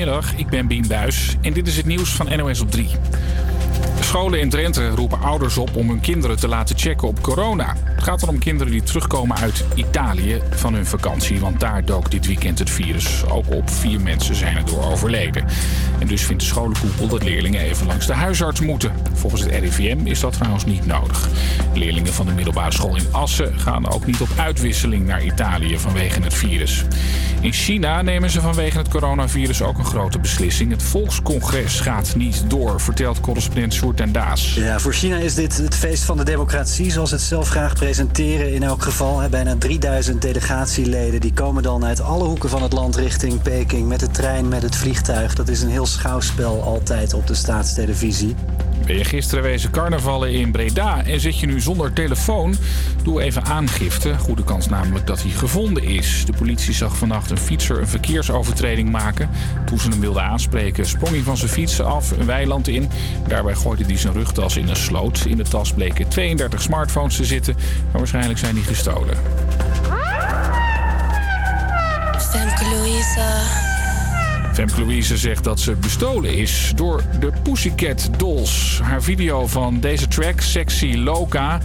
Goedemiddag, ik ben Bien Buis en dit is het nieuws van NOS op 3. Scholen in Drenthe roepen ouders op om hun kinderen te laten checken op corona. Het gaat dan om kinderen die terugkomen uit Italië van hun vakantie. Want daar dook dit weekend het virus ook op. Vier mensen zijn erdoor overleden. En dus vindt de scholenkoepel dat leerlingen even langs de huisarts moeten. Volgens het RIVM is dat trouwens niet nodig. Leerlingen van de middelbare school in Assen gaan ook niet op uitwisseling naar Italië vanwege het virus. In China nemen ze vanwege het coronavirus ook een grote beslissing. Het volkscongres gaat niet door, vertelt correspondent Sjoerd en Daas. Ja, voor China is dit het feest van de democratie, zoals het zelf graag presenteren. In elk geval, bijna 3000 delegatieleden die komen dan uit alle hoeken van het land richting Peking met de trein, met het vliegtuig. Dat is een heel schouwspel altijd op de staatstelevisie. Ben je gisteren wezen carnavallen in Breda en zit je nu zonder telefoon? Doe even aangifte. Goede kans namelijk dat hij gevonden is. De politie zag vannacht een fietser een verkeersovertreding maken. Toen ze hem wilden aanspreken, sprong hij van zijn fiets af een weiland in. Daarbij gooide hij zijn rugtas in een sloot. In de tas bleken 32 smartphones te zitten, maar waarschijnlijk zijn die gestolen. Femke Louise. Femke Louise zegt dat ze bestolen is door de Pussycat Dolls. Haar video van deze track, Sexy Loca,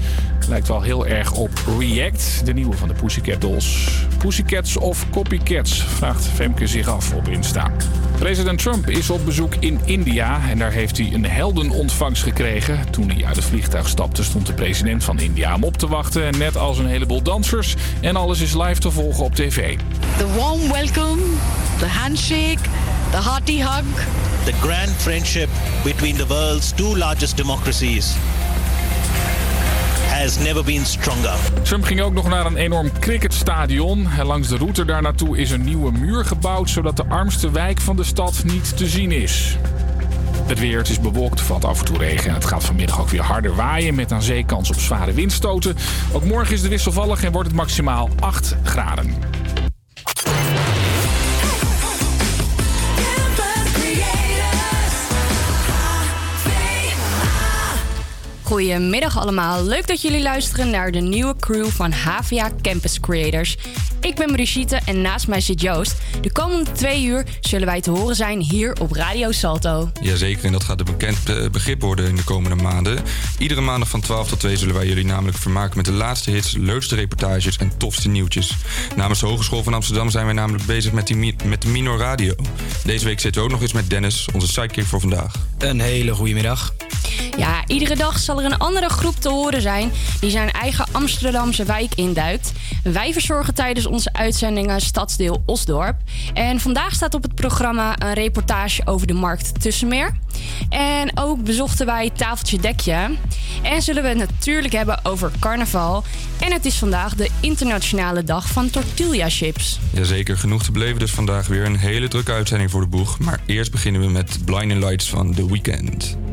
lijkt wel heel erg op React, de nieuwe van de Pussycat Dolls. Pussycats of copycats, vraagt Femke zich af op Insta. President Trump is op bezoek in India en daar heeft hij een heldenontvangst gekregen. Toen hij uit het vliegtuig stapte stond de president van India hem op te wachten. Net als een heleboel dansers. En alles is live te volgen op tv. The warm welcome, the handshake, the hearty hug. The grand friendship between the world's two largest democracies has never been stronger. Trump ging ook nog naar een enorm cricketstadion. En langs de route daar naartoe is een nieuwe muur gebouwd... zodat de armste wijk van de stad niet te zien is. Het weer, het is bewolkt, valt af en toe regen. En het gaat vanmiddag ook weer harder waaien met aan zeekans op zware windstoten. Ook morgen is de wisselvallig en wordt het maximaal 8 graden. Goedemiddag allemaal. Leuk dat jullie luisteren naar de nieuwe crew van HVA Campus Creators. Ik ben Brigitte en naast mij zit Joost. De komende twee uur zullen wij te horen zijn hier op Radio Salto. Jazeker, en dat gaat een bekend eh, begrip worden in de komende maanden. Iedere maandag van 12 tot 2 zullen wij jullie namelijk vermaken met de laatste hits, leukste reportages en tofste nieuwtjes. Namens de Hogeschool van Amsterdam zijn wij namelijk bezig met, die, mi- met de Minor Radio. Deze week zitten we ook nog eens met Dennis, onze sidekick voor vandaag. Een hele goede middag. Ja, iedere dag zal er een andere groep te horen zijn die zijn eigen Amsterdamse wijk induikt. Wij verzorgen tijdens onze uitzendingen Stadsdeel Osdorp. En vandaag staat op het programma een reportage over de markt Tussenmeer. En ook bezochten wij Tafeltje Dekje. En zullen we het natuurlijk hebben over carnaval. En het is vandaag de internationale dag van tortilla chips. Jazeker, genoeg te beleven dus vandaag weer. Een hele drukke uitzending voor de boeg. Maar eerst beginnen we met Blinding Lights van The Weeknd.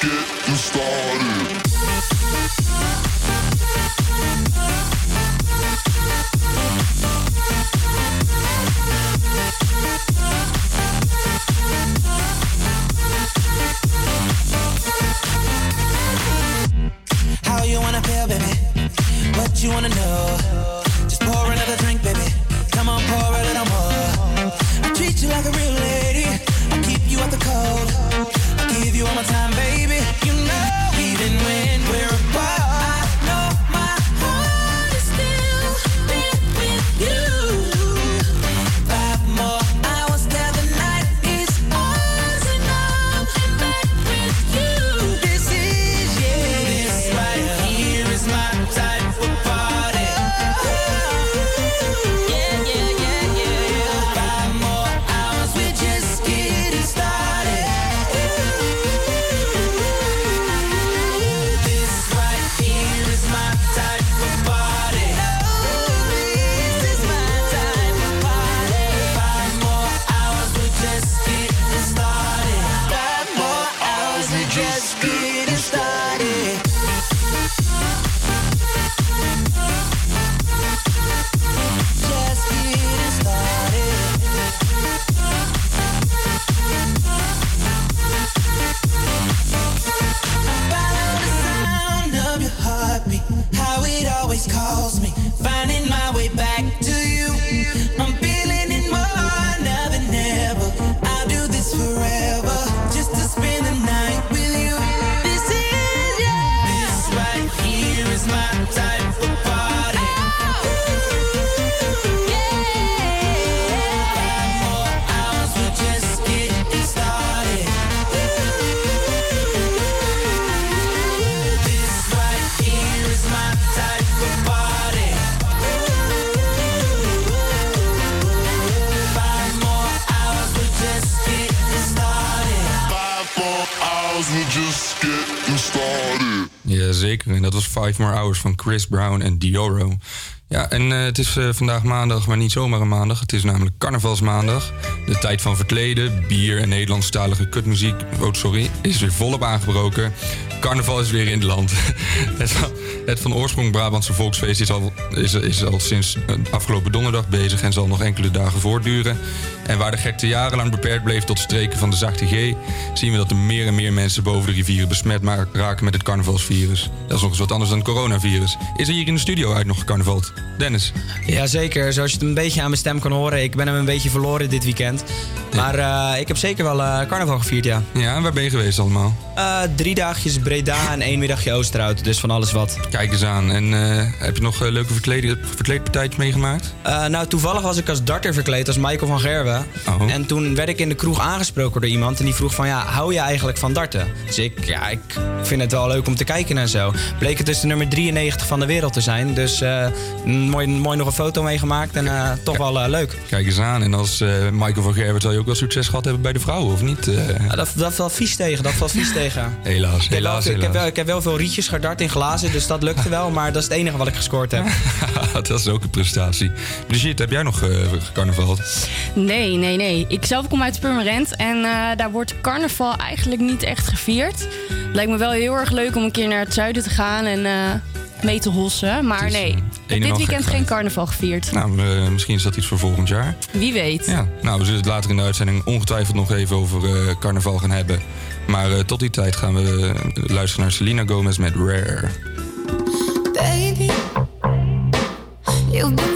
get Five More Hours van Chris Brown en Dioro. Ja, en eh, het is eh, vandaag maandag, maar niet zomaar een maandag. Het is namelijk carnavalsmaandag. De tijd van verkleden, bier en Nederlandstalige kutmuziek... Oh, sorry, is weer volop aangebroken. Carnaval is weer in het land. het, van, het van oorsprong Brabantse volksfeest is al, is, is al sinds eh, afgelopen donderdag bezig... en zal nog enkele dagen voortduren. En waar de gekte jarenlang beperkt bleef tot streken van de zachte G... zien we dat er meer en meer mensen boven de rivieren besmet raken met het carnavalsvirus. Dat is nog eens wat anders dan het coronavirus. Is er hier in de studio uit nog gecarnavald? Dennis? Jazeker, zoals je het een beetje aan mijn stem kan horen. Ik ben hem een beetje verloren dit weekend. Maar eh, ik heb zeker wel eh, carnaval gevierd, ja. Ja, en waar ben je geweest allemaal? Drie dagjes Breda en één middagje Oosterhout. Dus van alles wat. Kijk eens aan. En heb je nog leuke verkleden- verkleedpartijtjes meegemaakt? Eh, nou, toevallig was ik als darter verkleed, als Michael van Gerwen. Oh. En toen werd ik in de kroeg aangesproken door iemand. En die vroeg van, ja, hou je eigenlijk van darten? Dus ik, ja, ik vind het wel leuk om te kijken en zo. Bleek het dus de nummer 93 van de wereld te zijn. Dus eh, mooi, mooi nog een foto meegemaakt en eh, toch wel leuk. Kijk eens aan. En als Michael van Gerwen zal je ook wel succes gehad hebben bij de vrouwen, of niet? Ja, dat, dat valt vies tegen, dat valt vies tegen. helaas, Ik heb, wel, helaas, ik, heb helaas. wel, ik heb wel veel rietjes gedart in glazen, dus dat lukte wel. Maar dat is het enige wat ik gescoord heb. dat is ook een prestatie. Brigitte, heb jij nog eh carnaval? Nee, nee, nee. Ik zelf kom uit Purmerend en eh, daar wordt carnaval eigenlijk niet echt gevierd. Lijkt me wel heel erg leuk om een keer naar het zuiden te gaan en eh, mee te hossen. Maar is, nee, dit weekend gekheid. geen carnaval gevierd. Nou, misschien is dat iets voor volgend jaar. Wie weet. Ja, nou, we zullen het later in de uitzending ongetwijfeld nog even over carnaval gaan hebben. Maar tot die tijd gaan we luisteren naar Selena Gomez met Rare. You've been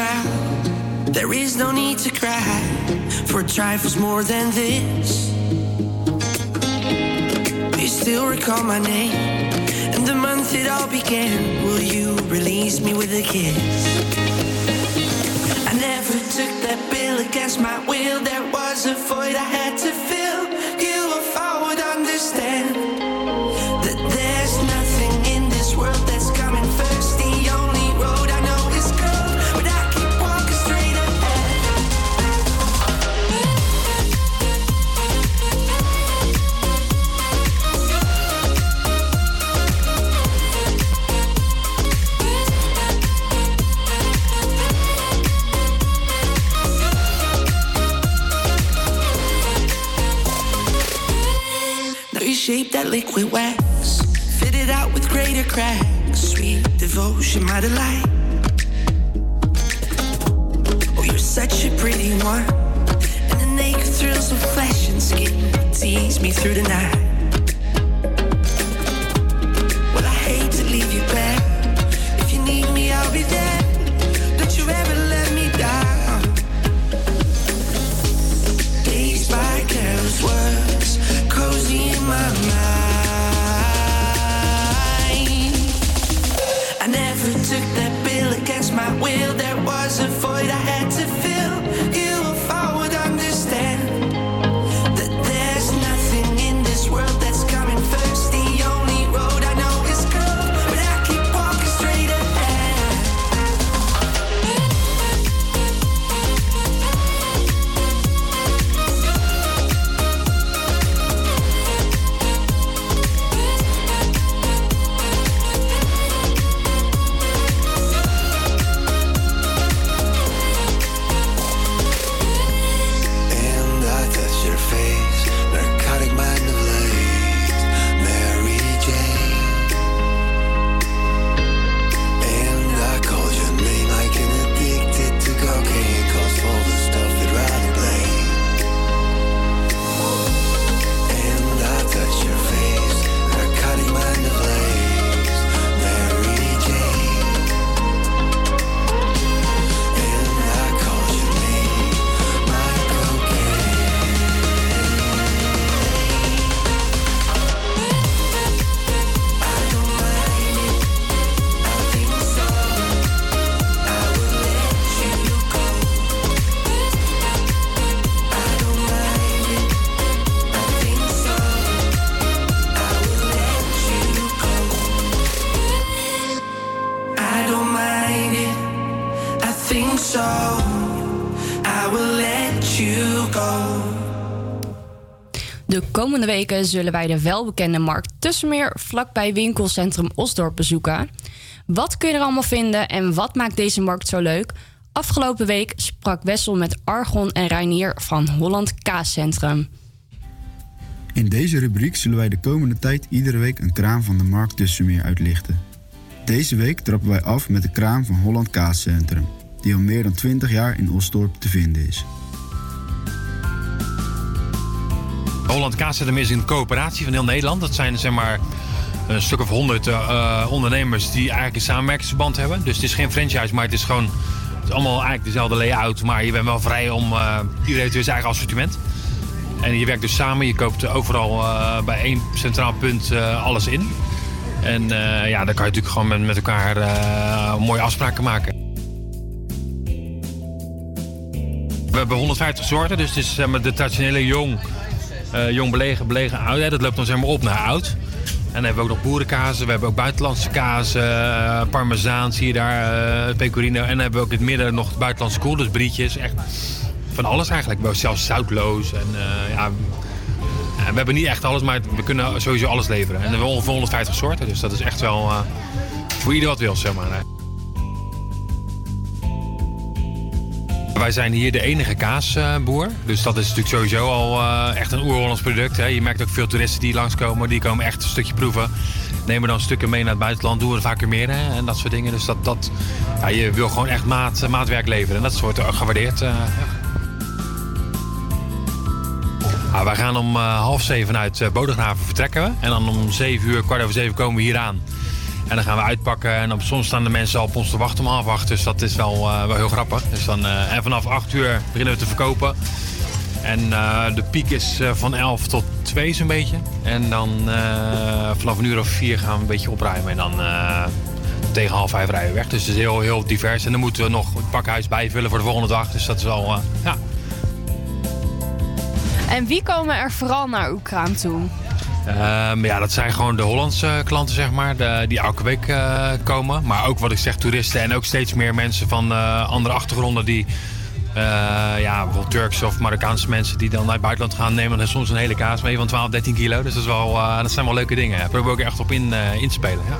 smile. There is no need to cry for trifles more than this. You still recall my name and the month it all began. Will you release me with a kiss? I never took that bill against my will. There was a void I had to fill. You, if I would understand liquid wax, fit it out with greater cracks. Sweet devotion, my delight. Oh, you're such a pretty one, and the naked thrills of flesh and skin tease me through the night. Zullen wij de welbekende markt Tussenmeer vlakbij winkelcentrum Osdorp bezoeken. Wat kun je er allemaal vinden en wat maakt deze markt zo leuk? Afgelopen week sprak Wessel met Argon en Reinier van Holland Kaascentrum. In deze rubriek zullen wij de komende tijd iedere week een kraam van de markt Tussenmeer uitlichten. Deze week trappen wij af met de kraam van Holland Kaascentrum, die al meer dan 20 jaar in Osdorp te vinden is. Holland Kaascentrum is een coöperatie van heel Nederland. Dat zijn zeg maar een stuk of honderd eh, eh, ondernemers die eigenlijk een samenwerkingsverband hebben. Dus het is geen franchise, maar het is gewoon het is allemaal eigenlijk dezelfde layout. Maar je bent wel vrij om, eh, iedereen heeft weer zijn eigen assortiment. En je werkt dus samen, je koopt overal bij één centraal punt alles in. En ja, dan kan je natuurlijk gewoon met, met elkaar mooie afspraken maken. We hebben 150 soorten, dus het is de traditionele jong, jong belegen, belegen oud. Hè. Dat loopt dan zeg maar op naar oud. En dan hebben we ook nog boerenkazen, we hebben ook buitenlandse kazen, eh, parmezaan zie je daar, eh, pecorino. En dan hebben we ook in het midden nog buitenlandse koel, dus brietjes. Echt van alles eigenlijk. Zelfs zoutloos en eh, ja... we hebben niet echt alles, maar we kunnen sowieso alles leveren. En we hebben ongeveer 150 soorten, dus dat is echt wel eh, voor ieder wat wil, zeg maar. Wij zijn hier de enige kaasboer. Dus dat is natuurlijk sowieso al eh, echt een oer-Hollands product. Hè. Je merkt ook veel toeristen die langskomen. Die komen echt een stukje proeven. Nemen dan stukken mee naar het buitenland. Doen we meer en dat soort dingen. Dus dat, dat, ja, je wil gewoon echt maat, maatwerk leveren. En dat wordt ook gewaardeerd. eh, ja. Nou, wij gaan om eh, half zeven uit Bodegraven vertrekken. En dan om zeven uur, kwart over zeven komen we hier aan. En dan gaan we uitpakken en dan, soms staan de mensen al op ons te wachten om half acht. Dus dat is wel, eh, wel heel grappig. Dus dan, eh, en vanaf 8 uur beginnen we te verkopen. En eh, de piek is van 11 tot 2 zo'n beetje. En dan vanaf een uur of 4 gaan we een beetje opruimen. En dan tegen half vijf rijden we weg. Dus het is heel, heel divers. En dan moeten we nog het pakhuis bijvullen voor de volgende dag. Dus dat is wel, ja, En wie komen er vooral naar kraam toe? Ehm, ja, dat zijn gewoon de Hollandse klanten, zeg maar, de- die elke week eh, komen. Maar ook wat ik zeg, toeristen en ook steeds meer mensen van eh, andere achtergronden die... eh, ja, bijvoorbeeld Turkse of Marokkaanse mensen die dan naar het buitenland gaan nemen dan soms een hele kaas mee van 12, 13 kilo. Dus dat, is wel, eh, dat zijn wel leuke dingen. Daar proberen we ook echt op in, eh, in te spelen. Ja.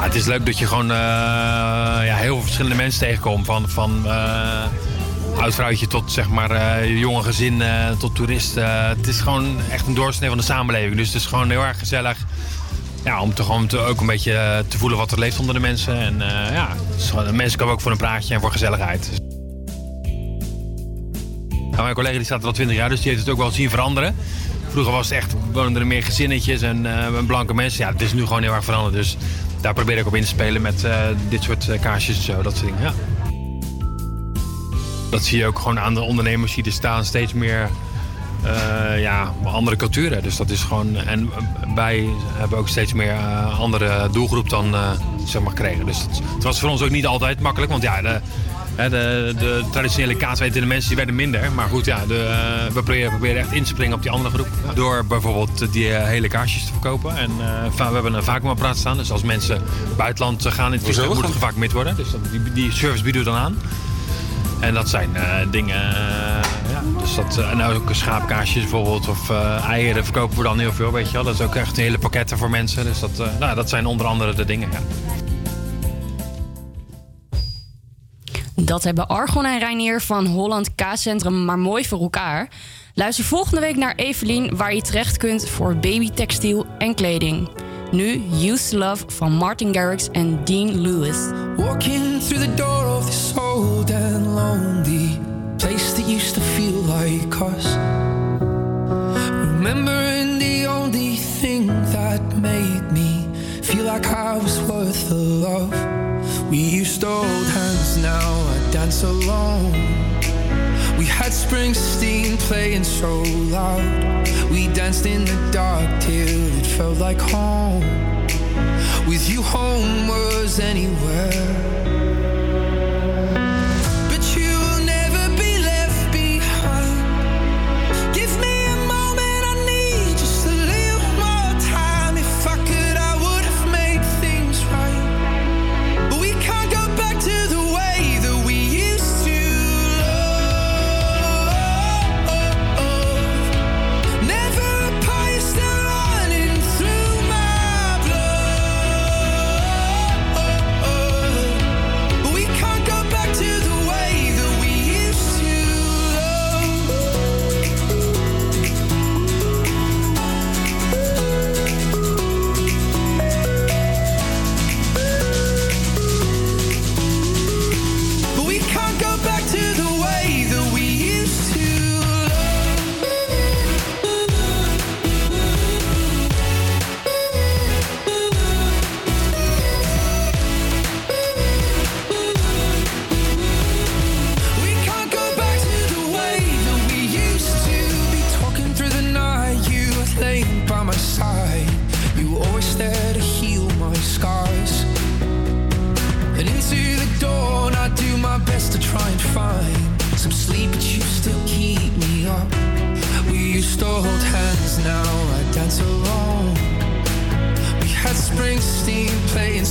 Het is leuk dat je gewoon eh, ja, heel veel verschillende mensen tegenkomt. Van, van eh, oud tot zeg maar eh, jonge gezin eh, tot toerist. Eh, het is gewoon echt een doorsnee van de samenleving. Dus het is gewoon heel erg gezellig. Ja, om te, gewoon ook een beetje te voelen wat er leeft onder de mensen. En ja, mensen komen ook voor een praatje en voor gezelligheid. Mijn collega die staat er al 20 jaar, dus die heeft het ook wel zien veranderen. Vroeger was het echt, woonden er meer gezinnetjes en blanke mensen. Ja, het is nu gewoon heel erg veranderd. Dus daar probeer ik op in te spelen met dit soort kaarsjes en zo, dat soort dingen. Ja. Dat zie je ook gewoon aan de ondernemers die er staan. Steeds meer eh, ja, andere culturen. Dus dat is gewoon. En wij hebben ook steeds meer eh, andere doelgroep dan eh, zeg maar gekregen. Dus het, het was voor ons ook niet altijd makkelijk. Want ja, de, de, de traditionele kaaswetende mensen die werden minder. Maar goed, ja, de, we proberen, proberen echt in te springen op die andere groep. Door bijvoorbeeld die hele kaarsjes te verkopen. En we hebben een vacuumapparaat staan. Dus als mensen buitenland gaan in het vliegtuig, moet het gevacumeerd worden. Dus dat, die, die service bieden we dan aan. En dat zijn eh, dingen, eh, ja, dus dat, eh, en ook schaapkaasjes bijvoorbeeld of eieren verkopen we dan heel veel, weet je wel. Dat is ook echt hele pakketten voor mensen, dus dat, nou, dat zijn onder andere de dingen, ja. Dat hebben Argon en Reinier van Holland Kaascentrum maar mooi voor elkaar. Luister volgende week naar Evelien, waar je terecht kunt voor babytextiel en kleding. Nu Used Love van Martin Garrix en Dean Lewis. Walking through the door of this old and lonely place that used to feel like us. Remembering the only thing that made me feel like I was worth the love. We used to hold hands, now I dance alone. We had Springsteen playing so loud. We danced in the dark till it felt like home. With you, home was anywhere.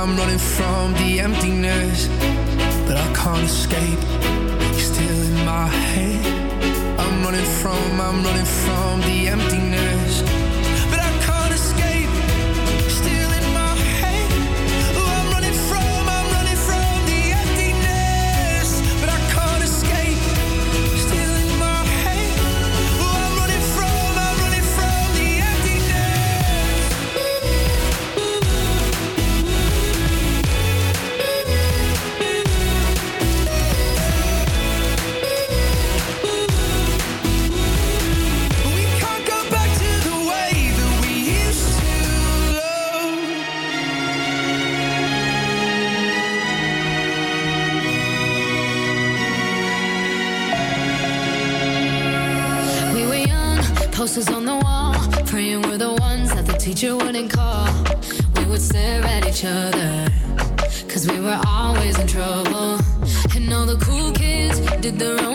I'm running from the emptiness, but I can't escape. You're still in my head. I'm running from, I'm running from the emptiness, teacher wouldn't call. We would stare at each other, cause we were always in trouble. And all the cool kids did their own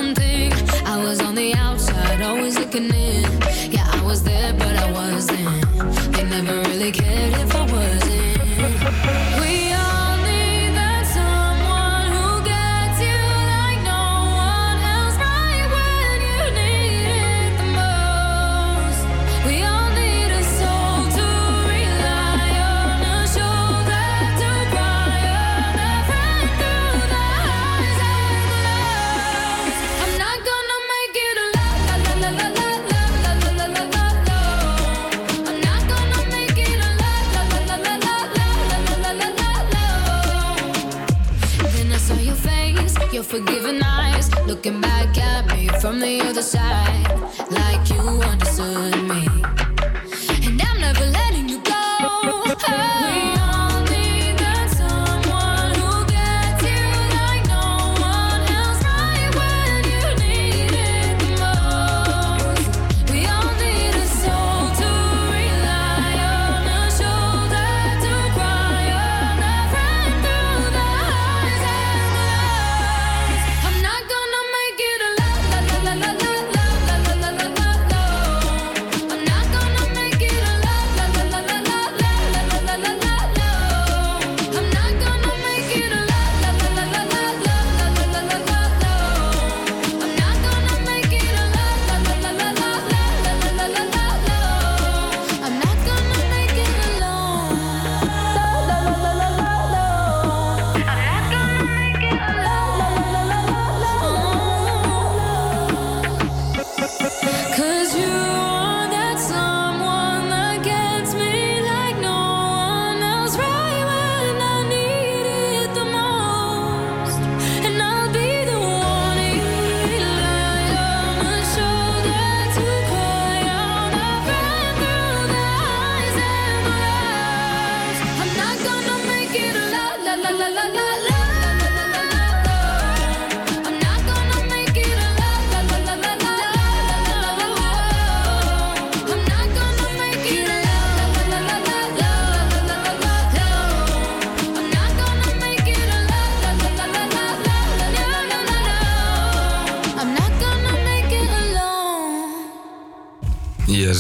the side, like you understood me.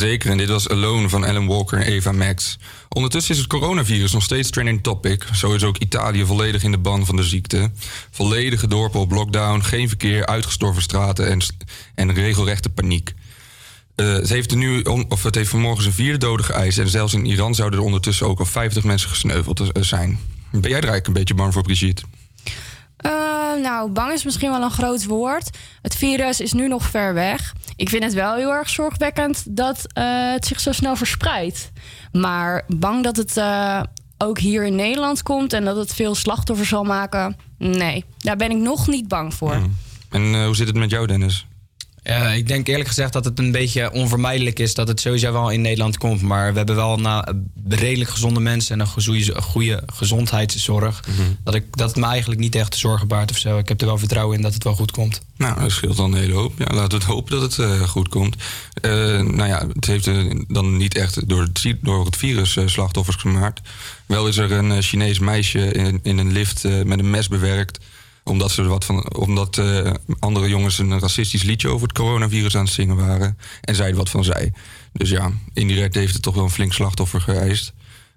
Jazeker, en dit was Alone van Alan Walker en Eva Max. Ondertussen is het coronavirus nog steeds trending topic. Zo is ook Italië volledig in de ban van de ziekte. Volledige dorpen op lockdown, geen verkeer, uitgestorven straten en, en regelrechte paniek. Eh, ze heeft er nu, of het heeft vanmorgen zijn vierde dode geëist. En zelfs in Iran zouden er ondertussen ook al 50 mensen gesneuveld eh, zijn. Ben jij er eigenlijk een beetje bang voor, Brigitte? Eh, nou, bang is misschien wel een groot woord. Het virus is nu nog ver weg. Ik vind het wel heel erg zorgwekkend dat eh, het zich zo snel verspreidt. Maar bang dat het eh, ook hier in Nederland komt en dat het veel slachtoffers zal maken. Nee, daar ben ik nog niet bang voor. En eh, hoe zit het met jou, Dennis? Ja, ik denk eerlijk gezegd dat het een beetje onvermijdelijk is dat het sowieso wel in Nederland komt. Maar we hebben wel na, redelijk gezonde mensen en een goede, goede gezondheidszorg. dat, ik, dat het me eigenlijk niet echt zorgen baart of zo. Ik heb er wel vertrouwen in dat het wel goed komt. Nou, dat scheelt dan een hele hoop. Ja, laten we het hopen dat het eh, goed komt. Eh, nou ja, het heeft dan niet echt door het, door het virus slachtoffers gemaakt. Wel is er een Chinees meisje in, in een lift met een mes bewerkt. Omdat, ze wat van, omdat eh, andere jongens een racistisch liedje over het coronavirus aan het zingen waren. En zij wat van zei. Dus ja, indirect heeft het toch wel een flink slachtoffer geëist.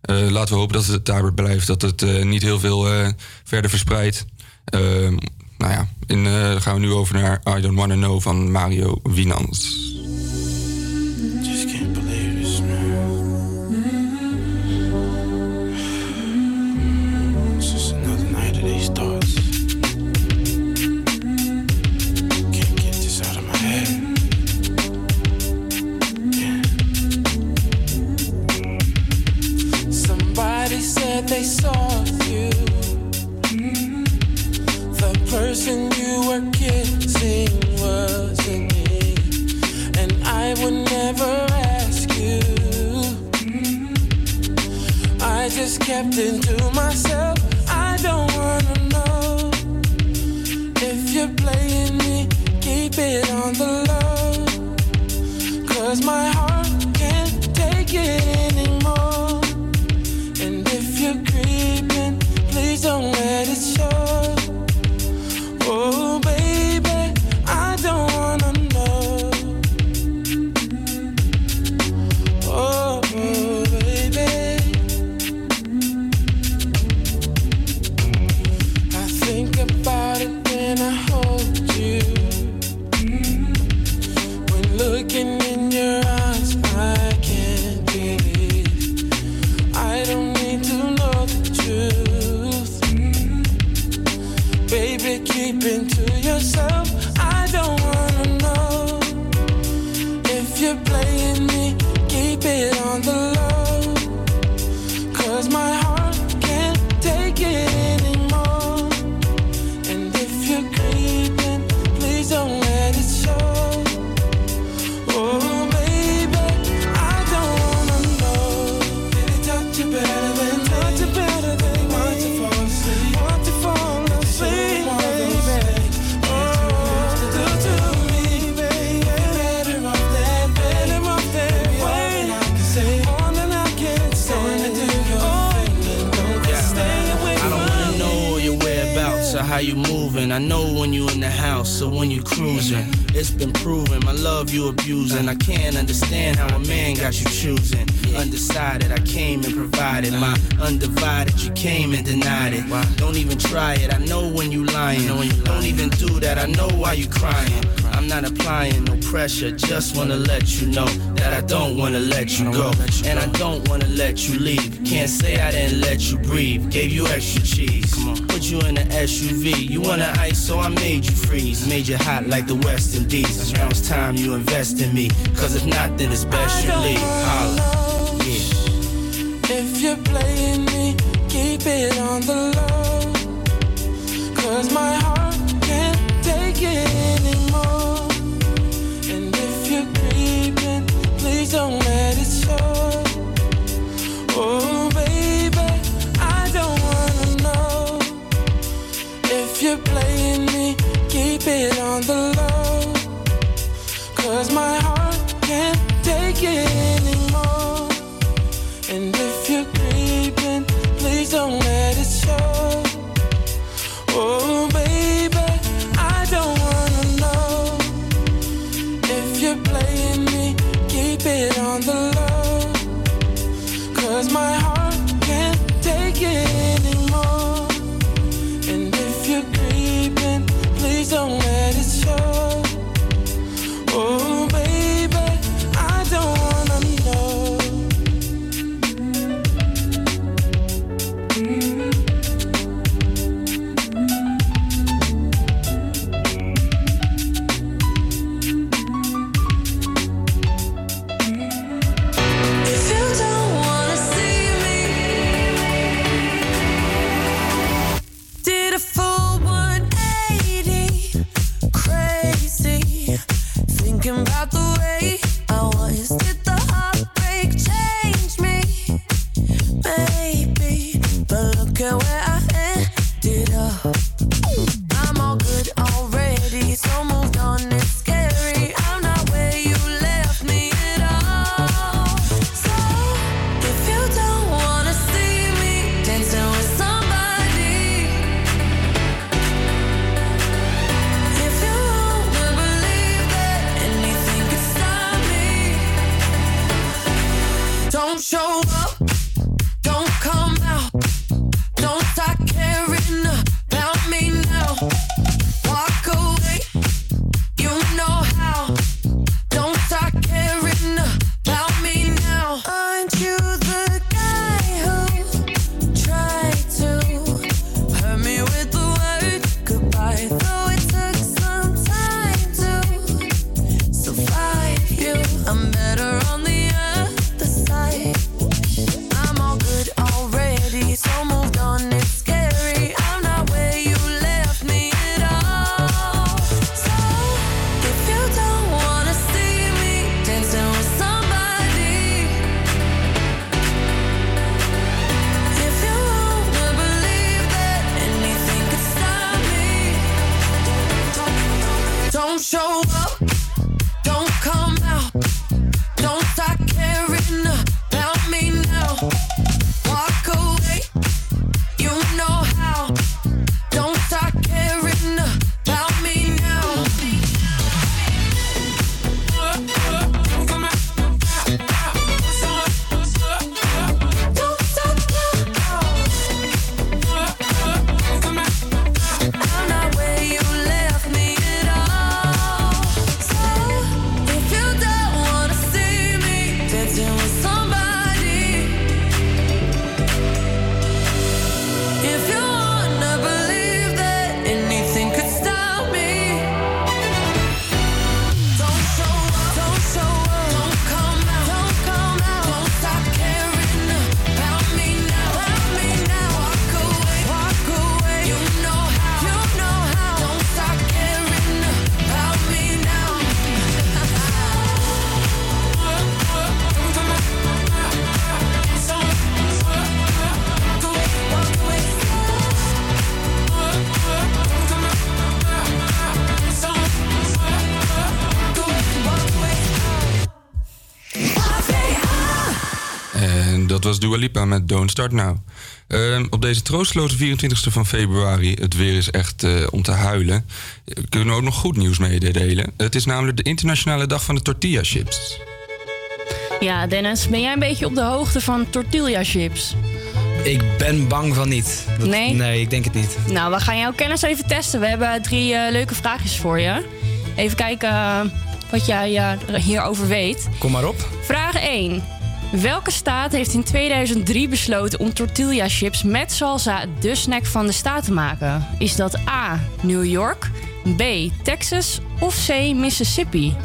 Eh, laten we hopen dat het daarbij blijft. Dat het eh, niet heel veel verder verspreidt. Eh, nou ja, dan gaan we nu over naar I Don't Wanna Know van Mario Winans. Just Said they saw you. The person you were kissing wasn't me. And I would never ask you. I just kept it to myself. I don't wanna know if you're playing me. Keep it on the low. Cause my I know when you in the house or when you cruising. It's been proven my love you abusing. I can't understand how a man got you choosing. Undecided, I came and provided my undivided. You came and denied it. Don't even try it. I know when you lying. Don't even do that. I know why you crying. I'm not applying no pressure. Just wanna let you know that I don't wanna let you go, and I don't wanna let you leave. Can't say I didn't let you breathe. Gave you extra cheese. Put you in an SUV. You wanna ice, so I made you freeze. Made you hot like the West Indies. Now it's time you invest in me. Cause if not, then it's best you leave. Holla. If you're playing me, keep it on the low. Cause my heart met Don't Start Now. Ehm, op deze troosteloze 24e van februari, het weer is echt eh, om te huilen, kunnen we ook nog goed nieuws mededelen. Het is namelijk de internationale dag van de tortilla chips. Ja, Dennis, ben jij een beetje op de hoogte van tortilla chips? Ik ben bang van niet. Dat- Nee? Nee, ik denk het niet. Nou, we gaan jouw kennis even testen. We hebben drie eh, leuke vraagjes voor je. Even kijken eh, wat jij hierover weet. Kom maar op. Vraag 1. Welke staat heeft in 2003 besloten om tortilla chips met salsa de snack van de staat te maken? Is dat A. New York, B. Texas of C. Mississippi?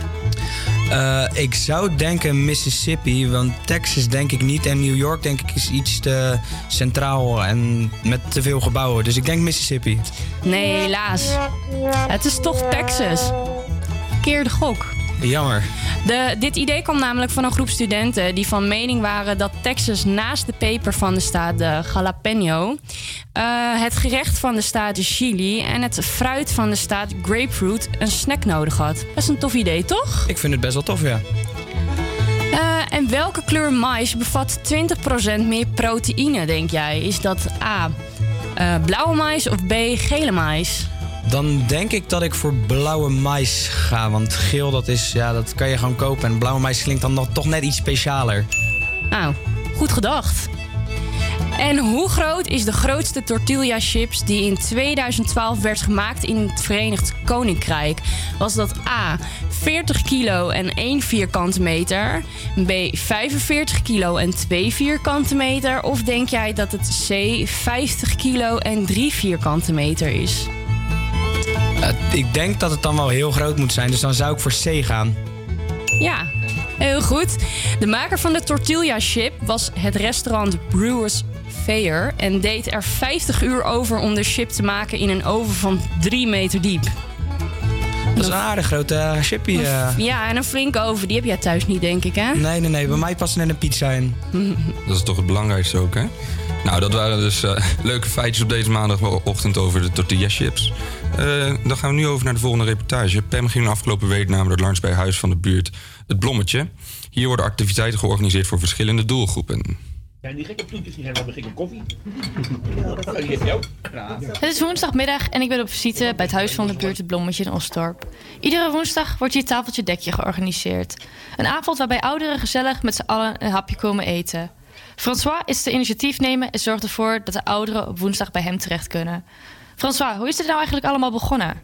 Eh, ik zou denken Mississippi, want Texas denk ik niet. En New York denk ik is iets te centraal en met te veel gebouwen. Dus ik denk Mississippi. Nee, helaas. Het is toch Texas. Verkeerde gok. Jammer. De, dit idee kwam namelijk van een groep studenten die van mening waren dat Texas naast de peper van de staat de jalapeno, eh, het gerecht van de staat de chili en het fruit van de staat grapefruit een snack nodig had. Best een tof idee, toch? Ik vind het best wel tof, ja. Eh, en welke kleur mais bevat 20% meer proteïne, denk jij? Is dat A. eh, blauwe mais of B. gele mais? Dan denk ik dat ik voor blauwe mais ga. Want geel, dat, is, ja, dat kan je gewoon kopen. En blauwe mais klinkt dan nog, toch net iets specialer. Nou, goed gedacht. En hoe groot is de grootste tortilla chips die in 2012 werd gemaakt in het Verenigd Koninkrijk? Was dat A 40 kilo en 1 vierkante meter, B 45 kilo en 2 vierkante meter of denk jij dat het C 50 kilo en 3 vierkante meter is? Eh, ik denk dat het dan wel heel groot moet zijn. Dus dan zou ik voor C gaan. Ja, heel goed. De maker van de tortilla chip was het restaurant Brewers Fayre en deed er 50 uur over om de chip te maken in een oven van 3 meter diep. Dat is een aardig grote uh, eh. Ja, en een flinke oven, die heb jij thuis niet, denk ik, hè? Nee, nee, nee. Bij mij past net een pizza in. Dat is toch het belangrijkste ook, hè? Nou, dat waren dus eh, leuke feitjes op deze maandagochtend over de tortilla chips. Eh, dan gaan we nu over naar de volgende reportage. Pam ging de afgelopen week namelijk langs bij huis van de buurt Het Blommetje. Hier worden activiteiten georganiseerd voor verschillende doelgroepen. Zijn die gek op toetjes? Die zijn wel gek op koffie. Die ook. Het is woensdagmiddag en ik ben op visite bij het Huis van de Buurt het Blommetje in Osdorp. Iedere woensdag wordt hier tafeltje dekje georganiseerd. Een avond waarbij ouderen gezellig met z'n allen een hapje komen eten. François is de initiatiefnemer en zorgt ervoor dat de ouderen op woensdag bij hem terecht kunnen. François, hoe is dit nou eigenlijk allemaal begonnen?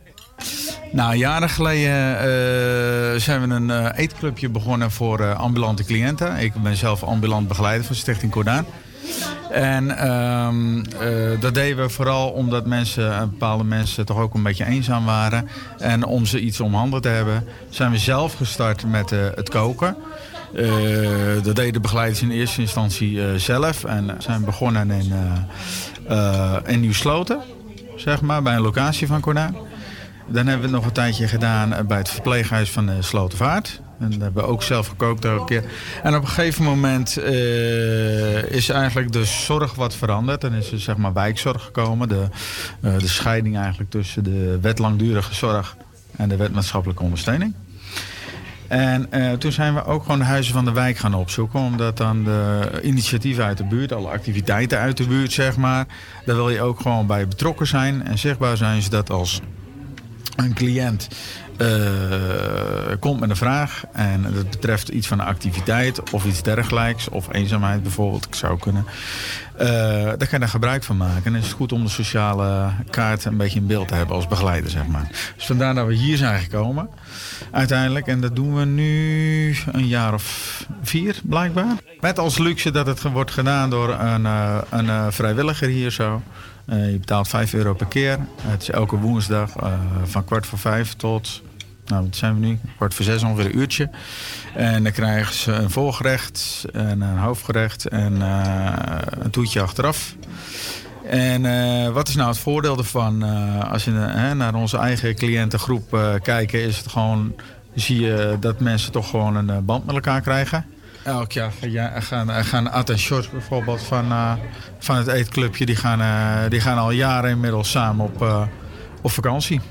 Nou, jaren geleden eh, zijn we een eh, eetclubje begonnen voor eh, ambulante cliënten. Ik ben zelf ambulant begeleider van Stichting Cordaan. En ehm, eh, dat deden we vooral omdat mensen, bepaalde mensen toch ook een beetje eenzaam waren. En om ze iets om handen te hebben, zijn we zelf gestart met het koken. Eh, dat deden de begeleiders in eerste instantie eh, zelf. En zijn begonnen in, eh eh, in Nieuwsloten, zeg maar, bij een locatie van Cordaan. Dan hebben we het nog een tijdje gedaan eh, bij het verpleeghuis van de Slotervaart. En daar hebben we ook zelf gekookt elke keer. En op een gegeven moment eh, is eigenlijk de zorg wat veranderd. En is er zeg maar wijkzorg gekomen. De, eh, de scheiding eigenlijk tussen de wet langdurige zorg en de wet maatschappelijke ondersteuning. En eh, toen zijn we ook gewoon de huizen van de wijk gaan opzoeken. Omdat dan de initiatieven uit de buurt, alle activiteiten uit de buurt, zeg maar. Daar wil je ook gewoon bij betrokken zijn en zichtbaar zijn. Zodat als een cliënt eh, komt met een vraag en dat betreft iets van een activiteit of iets dergelijks, of eenzaamheid bijvoorbeeld, ik zou kunnen. eh daar kan je daar gebruik van maken. En het is goed om de sociale kaart een beetje in beeld te hebben als begeleider, zeg maar. Dus vandaar dat we hier zijn gekomen, uiteindelijk. En dat doen we nu een jaar of vier, blijkbaar. Met als luxe dat het wordt gedaan door een, eh, een vrijwilliger hier zo. Je betaalt 5 euro per keer. Het is elke woensdag van kwart voor vijf tot, nou wat zijn we nu, kwart voor zes ongeveer een uurtje. En dan krijgen ze een voorgerecht en een hoofdgerecht en eh, een toetje achteraf. En eh, wat is nou het voordeel ervan? Eh, als je naar onze eigen cliëntengroep kijken, is het gewoon, zie je dat mensen toch gewoon een band met elkaar krijgen. Elk jaar ja, gaan, gaan en Short bijvoorbeeld van, van het eetclubje, die gaan, die gaan al jaren inmiddels samen op, op vakantie.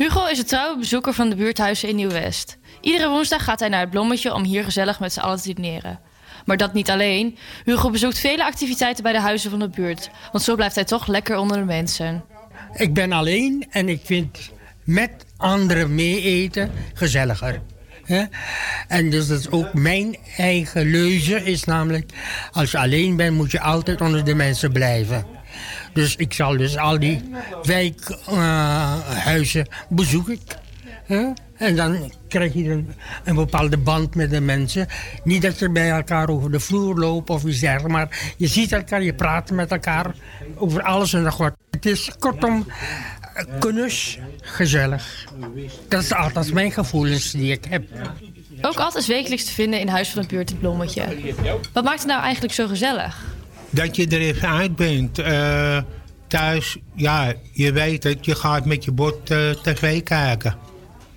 Hugo is een trouwe bezoeker van de buurthuizen in Nieuw-West. Iedere woensdag gaat hij naar het Blommetje om hier gezellig met z'n allen te dineren. Maar dat niet alleen. Hugo bezoekt vele activiteiten bij de huizen van de buurt. Want zo blijft hij toch lekker onder de mensen. Ik ben alleen en ik vind met anderen mee eten gezelliger. En dus dat is ook mijn eigen leuze is namelijk... als je alleen bent moet je altijd onder de mensen blijven. Dus ik zal dus al die wijkhuizen bezoek ik. hè. En dan krijg je een, een bepaalde band met de mensen. Niet dat je bij elkaar over de vloer loopt of iets dergelijks. Maar je ziet elkaar, je praat met elkaar over alles en nog wat. Het is kortom kunus, gezellig. Dat is altijd mijn gevoelens die ik heb. Ook altijd wekelijks te vinden in Huis van de Buurt het Blommetje. Wat maakt het nou eigenlijk zo gezellig? Dat je er even uit bent. Eh, thuis, ja, je weet het, je gaat met je bord eh, tv kijken.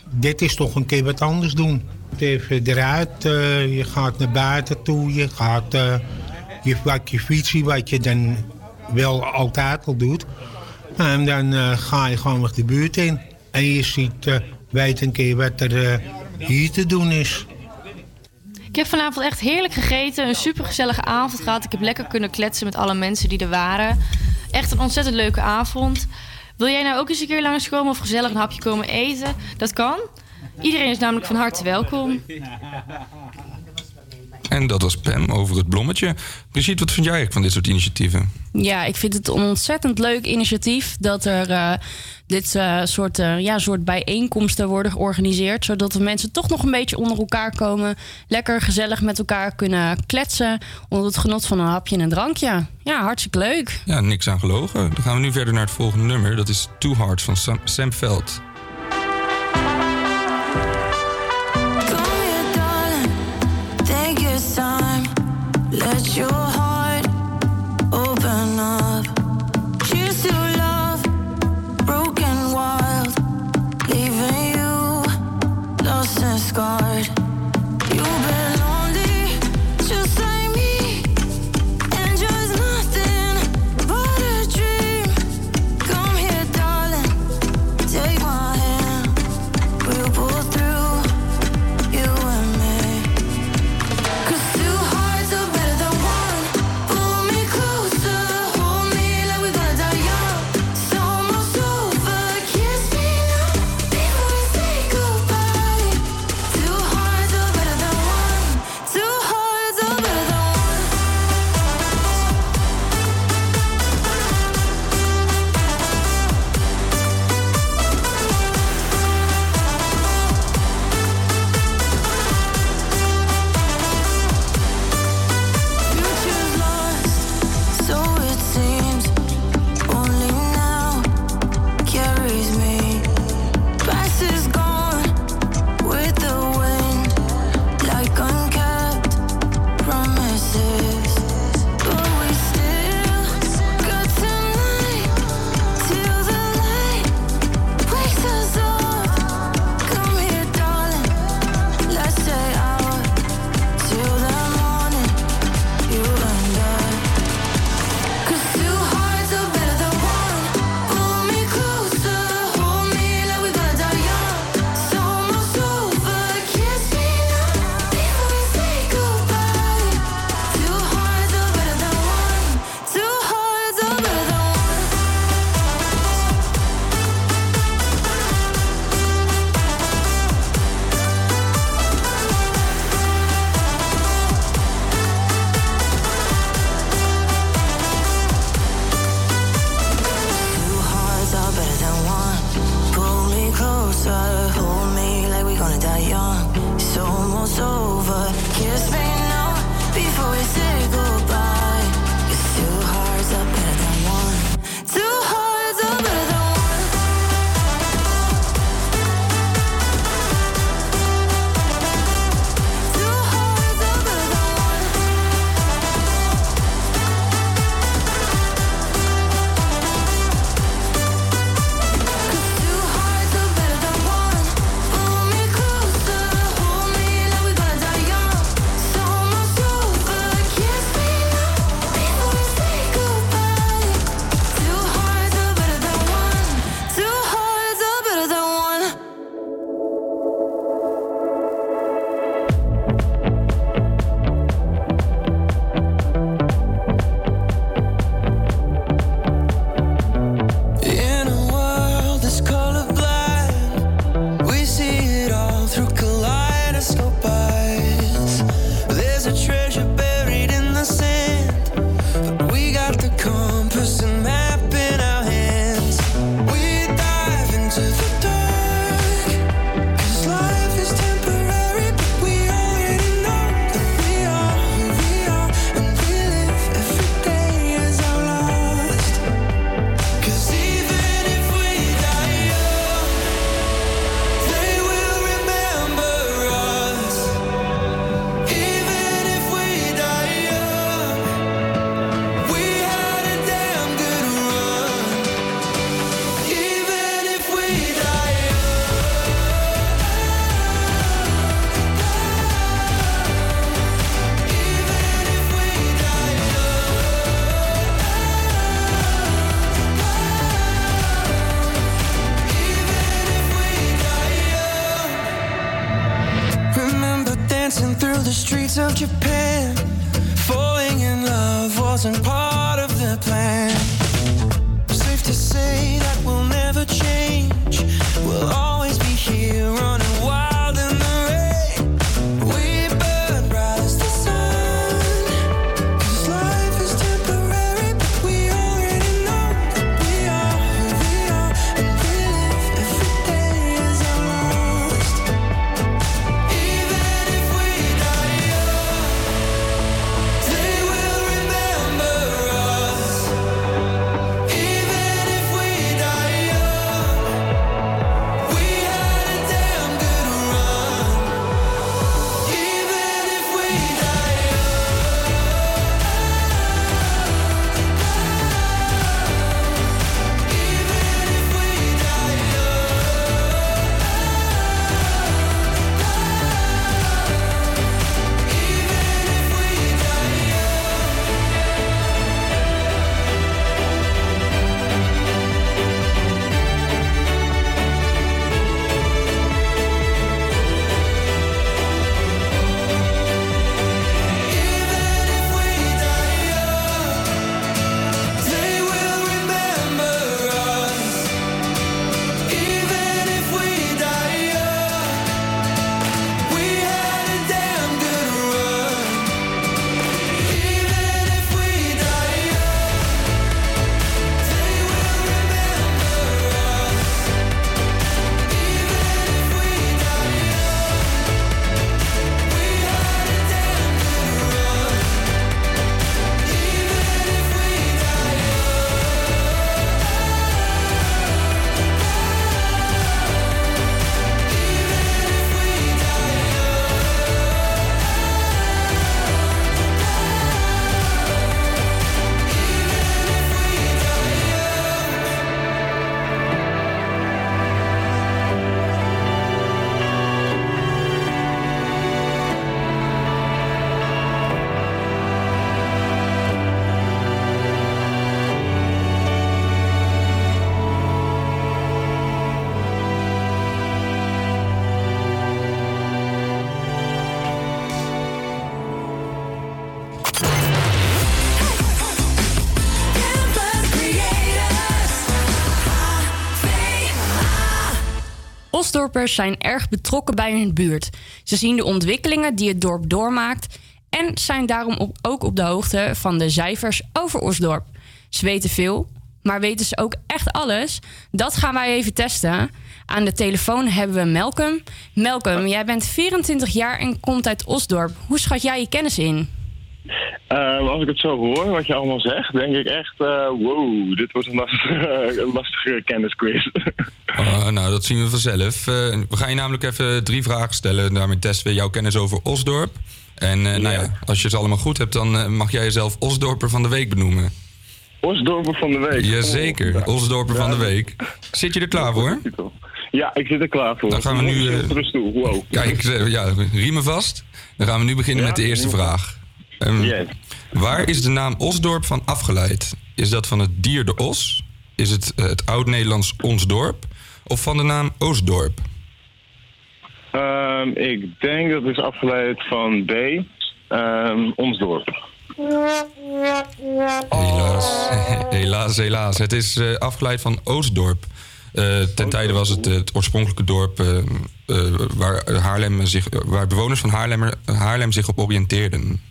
Dit is toch een keer wat anders doen. Even eruit, eh, je gaat naar buiten toe, je gaat je pak je fietsie, wat je dan wel altijd al doet. En dan ga je gewoon nog de buurt in. En je ziet, weet een keer wat er hier te doen is. Ik heb vanavond echt heerlijk gegeten. Een supergezellige avond gehad. Ik heb lekker kunnen kletsen met alle mensen die er waren. Echt een ontzettend leuke avond. Wil jij nou ook eens een keer langskomen of gezellig een hapje komen eten? Dat kan. Iedereen is namelijk van harte welkom. En dat was Pam over het blommetje. Brigitte, wat vind jij eigenlijk van dit soort initiatieven? Ja, ik vind het een ontzettend leuk initiatief dat er eh, dit eh, soort, eh, ja, soort bijeenkomsten worden georganiseerd. Zodat de mensen toch nog een beetje onder elkaar komen. Lekker gezellig met elkaar kunnen kletsen. Onder het genot van een hapje en een drankje. Ja, hartstikke leuk. Ja, niks aan gelogen. Dan gaan we nu verder naar het volgende nummer. Dat is Too Hard van Sam, Sam Veld. Let your streets of Japan. Hoofddorpers zijn erg betrokken bij hun buurt. Ze zien de ontwikkelingen die het dorp doormaakt en zijn daarom ook op de hoogte van de cijfers over Osdorp. Ze weten veel, maar weten ze ook echt alles? Dat gaan wij even testen. Aan de telefoon hebben we Malcolm. Malcolm, jij bent 24 jaar en komt uit Osdorp. Hoe schat jij je kennis in? Ehm, als ik het zo hoor, wat je allemaal zegt, denk ik echt, eh, wow, dit wordt een lastige, een lastige kennisquiz. Oh, nou, dat zien we vanzelf. Eh, we gaan je namelijk even drie vragen stellen. En daarmee testen we jouw kennis over Osdorp. En eh, nou ja, als je ze allemaal goed hebt, dan eh, mag jij jezelf Osdorper van de Week benoemen. Osdorper van de week. Jazeker, Osdorper van de Week. Zit je er klaar voor? Ja, ik zit er klaar voor. Dan gaan we nu... eh, wow. Kijk, eh, ja, riemen vast. Dan gaan we nu beginnen met de eerste riemen Ehm, Waar is de naam Osdorp van afgeleid? Is dat van het dier de os? Is het eh, het oud-Nederlands Onsdorp? Of van de naam Oostdorp? Ehm, ik denk dat het is afgeleid van B, ehm, ons dorp. Helaas, helaas, helaas. Het is eh, afgeleid van Oostdorp. Eh, ten tijde was het het oorspronkelijke dorp waar, Haarlem zich, waar bewoners van Haarlem, Haarlem zich op oriënteerden.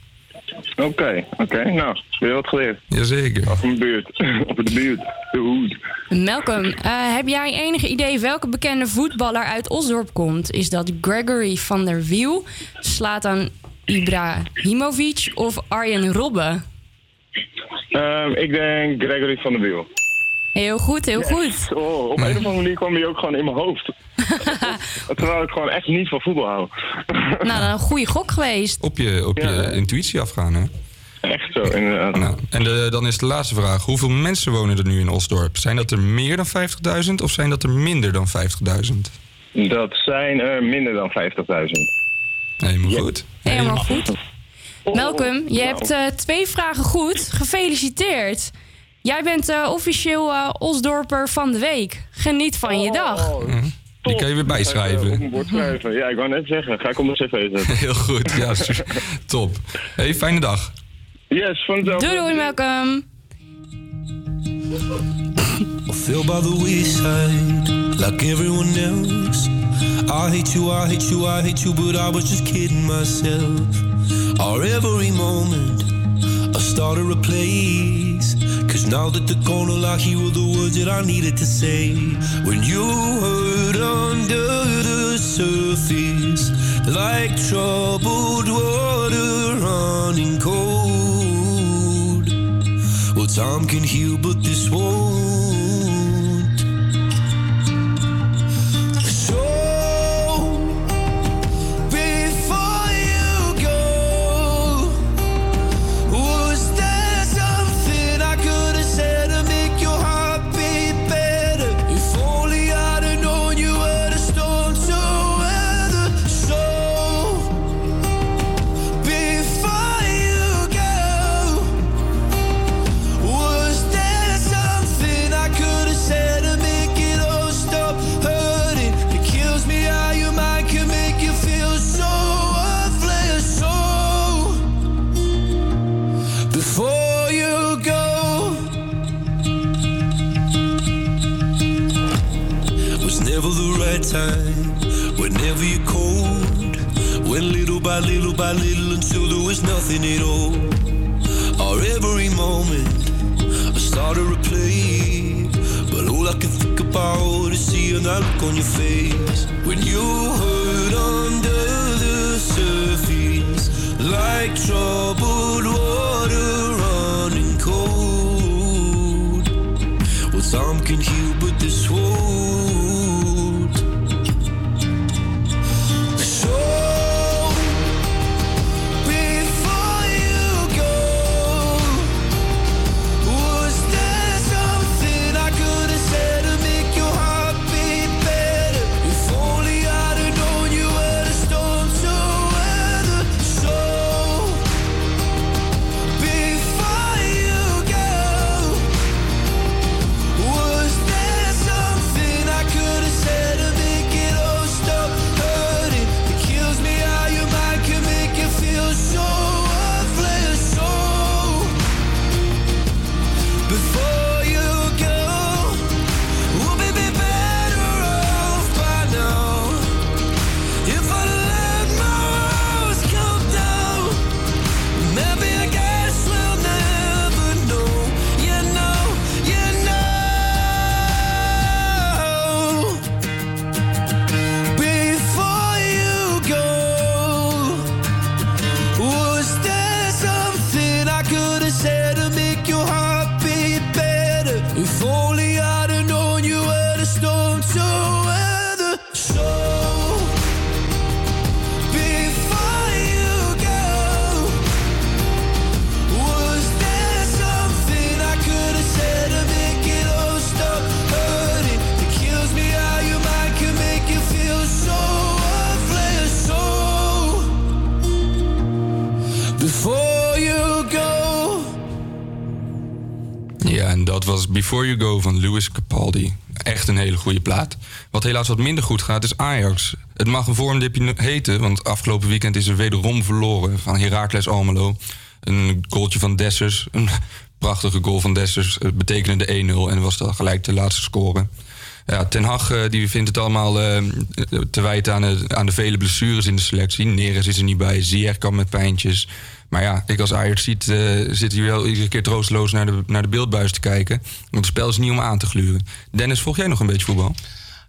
Oké, oké, nou, weer wat geleerd. Jazeker. Of een buurt, of de buurt, de hoed. Malcolm, eh, heb jij enige idee welke bekende voetballer uit Osdorp komt? Is dat Gregory van der Wiel, Slatan Ibrahimovic of Arjen Robben? Ehm, ik denk Gregory van der Wiel. Heel goed, heel goed. Oh, op een of andere manier kwam hij ook gewoon in mijn hoofd. Terwijl ik gewoon echt niet van voetbal hou. Nou, dan een goede gok geweest. Op je, op je intuïtie afgaan, hè? Echt zo, inderdaad. Nou, en de, dan is de laatste vraag. Hoeveel mensen wonen er nu in Osdorp? Zijn dat er meer dan 50.000 of zijn dat er minder dan 50.000? Dat zijn er minder dan 50.000. Helemaal goed. Helemaal goed. Malcolm, je hebt eh, twee vragen goed. Gefeliciteerd. Jij bent eh, officieel eh, Osdorper van de week. Geniet van je dag. Die kan je weer Op bijschrijven. mijn bord schrijven. Ja, ik wou net zeggen. Ga ik op mijn cv zetten. Heel goed, ja, top. Hey, fijne dag. Yes, van hetzelfde. Doei doei, Malcolm. I fell by the wayside like everyone else. I hate you, I hate you, I hate you, but I was just kidding myself. Our every moment, I started a place. Cause now that the corner lock, here were the words that I needed to say. When you hurt under the surface, like troubled water running cold. Well, time can heal, but this won't. By little by little until there was nothing at all. Our every moment. I started to play, but all I can think about is seeing that look on your face when you hurt under the surface, like troubled water running cold. Well, some can heal, but this won't. Before You Go van Louis Capaldi. Echt een hele goede plaat. Wat helaas wat minder goed gaat is Ajax. Het mag een vormdipje heten, want afgelopen weekend is er wederom verloren van Heracles Almelo. Een goaltje van Dessers, een prachtige goal van Dessers, Het betekende 1-0 en was dan gelijk de laatste score. Ja, Ten Hag eh, die vindt het allemaal eh, te wijten aan de, aan de vele blessures in de selectie. Neres is er niet bij, Ziyech kan met pijntjes. Maar ja, ik als Ajax ziet, eh, zit hier wel iedere keer troosteloos naar de, naar de beeldbuis te kijken. Want het spel is niet om aan te gluren. Dennis, volg jij nog een beetje voetbal?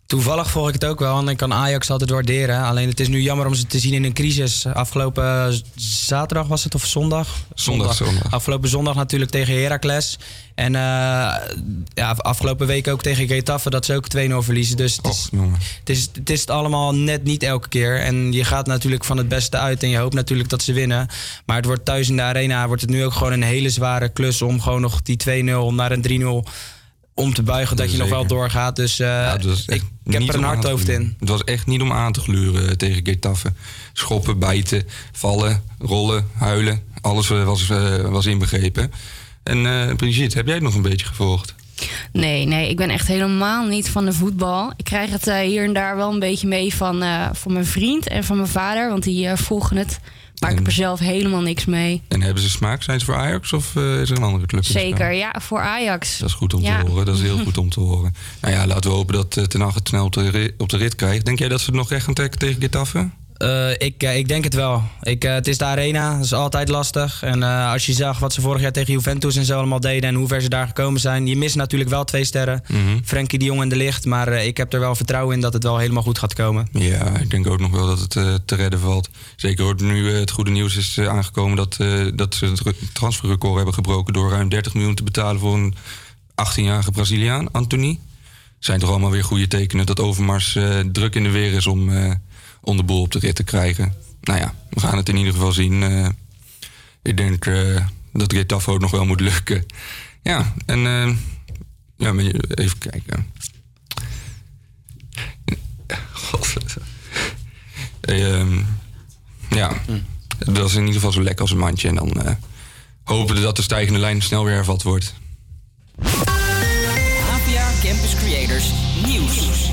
Toevallig volg ik het ook wel, want ik kan Ajax altijd waarderen. Alleen het is nu jammer om ze te zien in een crisis. Afgelopen zaterdag was het of zondag? Zondag, zondag. Afgelopen zondag natuurlijk tegen Heracles. En eh, ja, afgelopen week ook tegen Getafe dat ze ook 2-0 verliezen. Dus het is, het, is, het is het allemaal net niet elke keer. En je gaat natuurlijk van het beste uit en je hoopt natuurlijk dat ze winnen. Maar het wordt thuis in de arena wordt het nu ook gewoon een hele zware klus... om gewoon nog die 2-0 naar een 3-0 om te buigen dat je nog wel doorgaat. Dus eh, was ik, heb er een hard hoofd in. Het was echt niet om aan te gluren tegen Getafe. Schoppen, bijten, vallen, rollen, huilen. Alles eh, was, eh, was inbegrepen. En eh Brigitte, heb jij het nog een beetje gevolgd? Nee, nee, ik ben echt helemaal niet van de voetbal. Ik krijg het eh, hier en daar wel een beetje mee van, eh, van mijn vriend en van mijn vader, want die volgen het. Maar ik heb er zelf helemaal niks mee. En hebben ze smaak? Zijn ze voor Ajax of eh, is er een andere club? Zeker, ja, voor Ajax. Dat is goed om Ja. te horen. Dat is heel goed om te horen. Nou ja, laten we hopen dat uh, Ten Hag het snel op de, ri- op de rit krijgt. Denk jij dat ze het nog recht gaan trekken tegen Getafe? Eh, ik, eh, ik denk het wel. Ik, eh, het is de arena, dat is altijd lastig. En als je zag wat ze vorig jaar tegen Juventus en zo allemaal deden... en hoe ver ze daar gekomen zijn... je mist natuurlijk wel twee sterren. Mhm. Frenkie de Jong en De Licht. Maar ik heb er wel vertrouwen in dat het wel helemaal goed gaat komen. Ja, ik denk ook nog wel dat het te redden valt. Zeker hoort nu het goede nieuws is aangekomen dat, dat ze het re- transferrecord hebben gebroken door ruim 30 miljoen te betalen voor een 18-jarige Braziliaan, Anthony. Zijn toch allemaal weer goede tekenen dat Overmars druk in de weer is om, om de boel op de rit te krijgen. Nou ja, we gaan het in ieder geval zien. Eh, ik denk eh, dat ook nog wel moet lukken. Ja, en eh, ja, maar even kijken. God. Ehm, ja, het was in ieder geval zo lekker als een mandje. En dan eh, hopen we dat de stijgende lijn snel weer hervat wordt. APA Campus Creators Nieuws.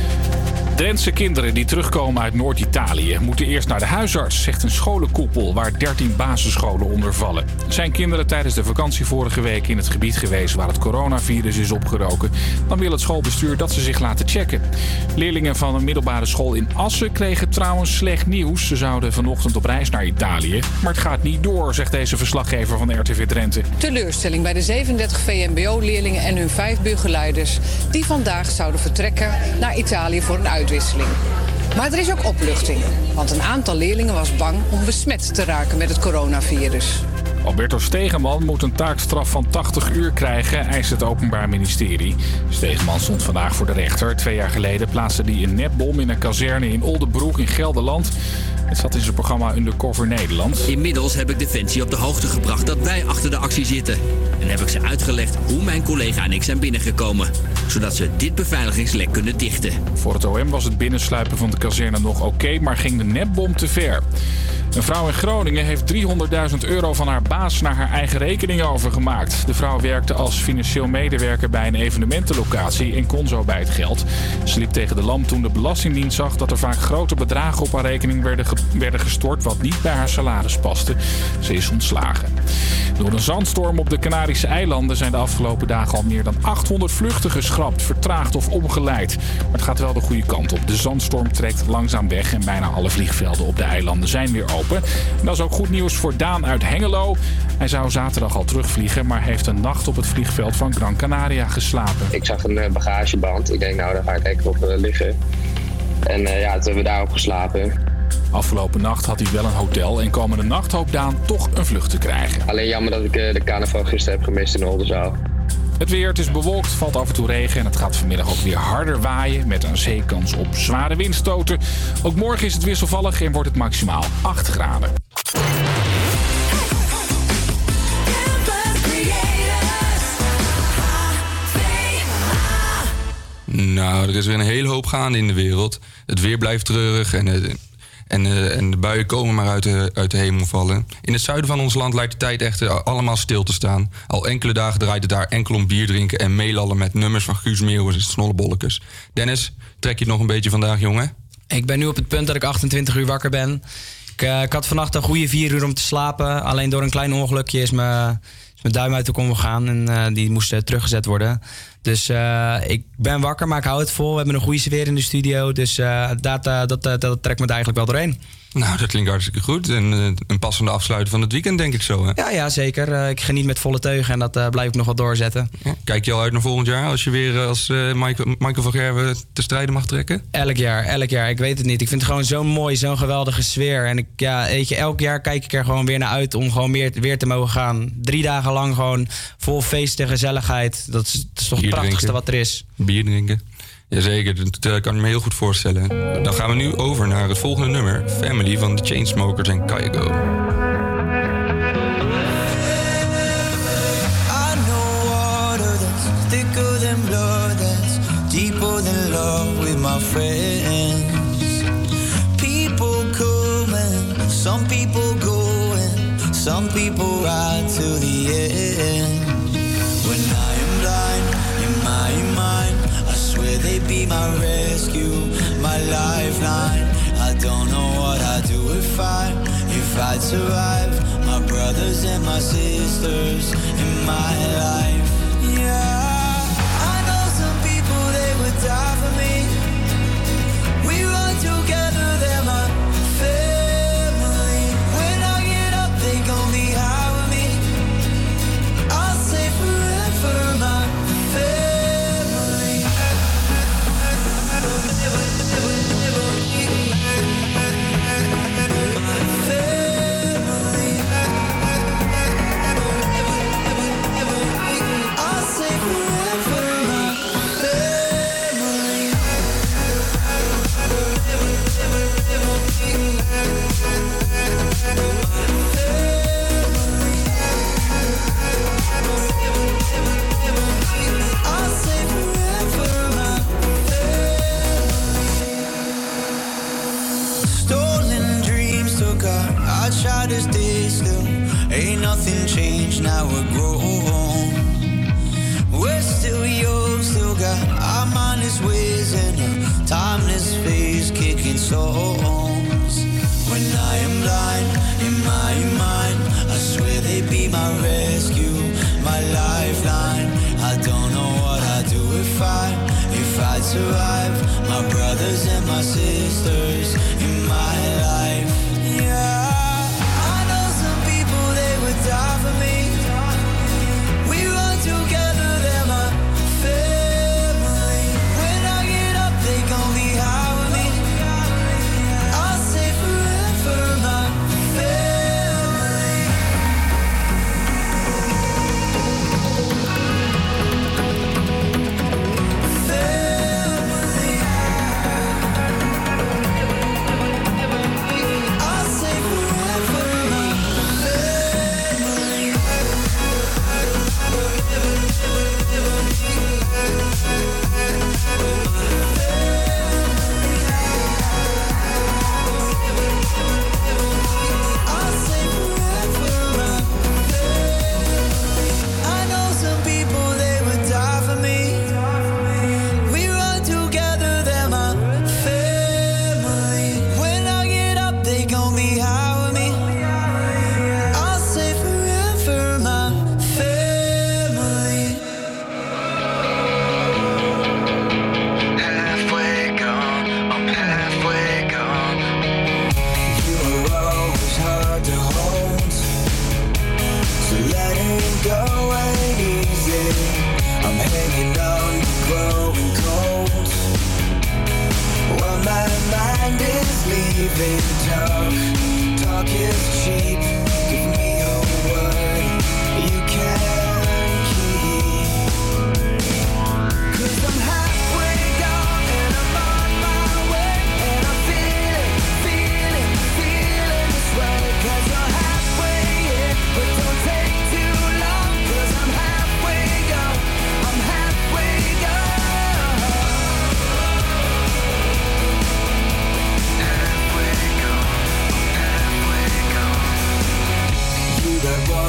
Drentse kinderen die terugkomen uit Noord-Italië moeten eerst naar de huisarts, zegt een scholenkoepel waar 13 basisscholen onder vallen. Zijn kinderen tijdens de vakantie vorige week in het gebied geweest waar het coronavirus is opgeroken, dan wil het schoolbestuur dat ze zich laten checken. Leerlingen van een middelbare school in Assen kregen trouwens slecht nieuws. Ze zouden vanochtend op reis naar Italië, maar het gaat niet door, zegt deze verslaggever van RTV Drenthe. Teleurstelling bij de 37 VMBO-leerlingen en hun vijf begeleiders... die vandaag zouden vertrekken naar Italië voor een Maar er is ook opluchting, want een aantal leerlingen was bang om besmet te raken met het coronavirus. Alberto Stegeman moet een taakstraf van 80 uur krijgen, eist het Openbaar Ministerie. Stegeman stond vandaag voor de rechter. Twee jaar geleden plaatste hij een netbom in een kazerne in Oldenbroek in Gelderland. Het zat in zijn programma Undercover Nederland. Inmiddels heb ik Defensie op de hoogte gebracht dat wij achter de actie zitten. En heb ik ze uitgelegd hoe mijn collega en ik zijn binnengekomen. Zodat ze dit beveiligingslek kunnen dichten. Voor het OM was het binnensluipen van de kazerne nog oké, maar ging de netbom te ver. Een vrouw in Groningen heeft 300.000 euro van haar baas naar haar eigen rekening overgemaakt. De vrouw werkte als financieel medewerker bij een evenementenlocatie en kon zo bij het geld. Ze liep tegen de lamp toen de Belastingdienst zag dat er vaak grote bedragen op haar rekening werden, werden gestort, wat niet bij haar salaris paste. Ze is ontslagen. Door een zandstorm op de Canarische eilanden zijn de afgelopen dagen al meer dan 800 vluchten geschrapt, vertraagd of omgeleid. Maar het gaat wel de goede kant op. De zandstorm trekt langzaam weg en bijna alle vliegvelden op de eilanden zijn weer open. En dat is ook goed nieuws voor Daan uit Hengelo. Hij zou zaterdag al terugvliegen, maar heeft een nacht op het vliegveld van Gran Canaria geslapen. Ik zag een eh, bagageband. Ik denk, nou, daar ga ik even op eh, liggen. En eh, ja, toen hebben we daarop geslapen. Afgelopen nacht had hij wel een hotel en komende nacht hoopt Daan toch een vlucht te krijgen. Alleen jammer dat ik de carnaval gisteren heb gemist in Oldenzaal. Het weer, het is bewolkt, valt af en toe regen en het gaat vanmiddag ook weer harder waaien met een zeekans op zware windstoten. Ook morgen is het wisselvallig en wordt het maximaal 8 graden. Nou, er is weer een hele hoop gaande in de wereld. Het weer blijft treurig en, En, eh, en de buien komen maar uit de, uit de hemel vallen. In het zuiden van ons land lijkt de tijd echter allemaal stil te staan. Al enkele dagen draait daar enkel om bier drinken en meelallen met nummers van Guus Meeuwis en Snollebollekes. Dennis, trek je het nog een beetje vandaag, jongen? Ik ben nu op het punt dat ik 28 uur wakker ben. Ik, eh, ik had vannacht een goede vier uur om te slapen. Alleen door een klein ongelukje is mijn, is mijn duim uit de kom gegaan. En eh, die moest teruggezet worden. Dus eh, ik ben wakker, maar ik hou het vol. We hebben een goede sfeer in de studio. Dus eh, dat, eh, dat, dat trekt me eigenlijk wel doorheen. Nou, dat klinkt hartstikke goed. En eh, een passende afsluiting van het weekend, denk ik zo. Hè? Ja, ja zeker. Eh, ik geniet met volle teugen en dat eh, blijf ik nog wel doorzetten. Kijk je al uit naar volgend jaar als je weer als Michael, Michael van Gerwen te strijden mag trekken? Elk jaar, elk jaar. Ik weet het niet. Ik vind het gewoon zo mooi, zo'n geweldige sfeer. En ik, ja, weet je, elk jaar kijk ik er gewoon weer naar uit om gewoon weer, weer te mogen gaan. Drie dagen lang gewoon vol feest en gezelligheid. Dat is, dat is toch het prachtigste drinken. wat er is. Bier drinken. Jazeker, dat eh, kan ik me heel goed voorstellen. Dan gaan we nu over naar het volgende nummer. Family van de Chainsmokers en Kygo. My friends. People coming, some people going, some people ride to the end. When I be my rescue, my lifeline. I don't know what I'd do if I, if I'd survive. My brothers and my sisters in my life. Yeah, songs. When I am blind in my mind, I swear they'd be my rescue, my lifeline. I don't know what I'd do if I, if I'd survive. My brothers and my sisters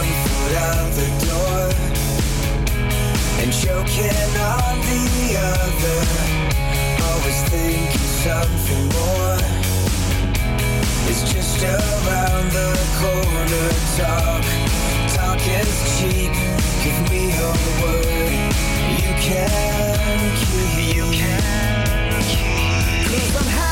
one foot out the door and choking on the other. Always thinking something more is just around the corner. Talk, talk is cheap. Give me a word you can keep. You can keep. Cause I'm happy.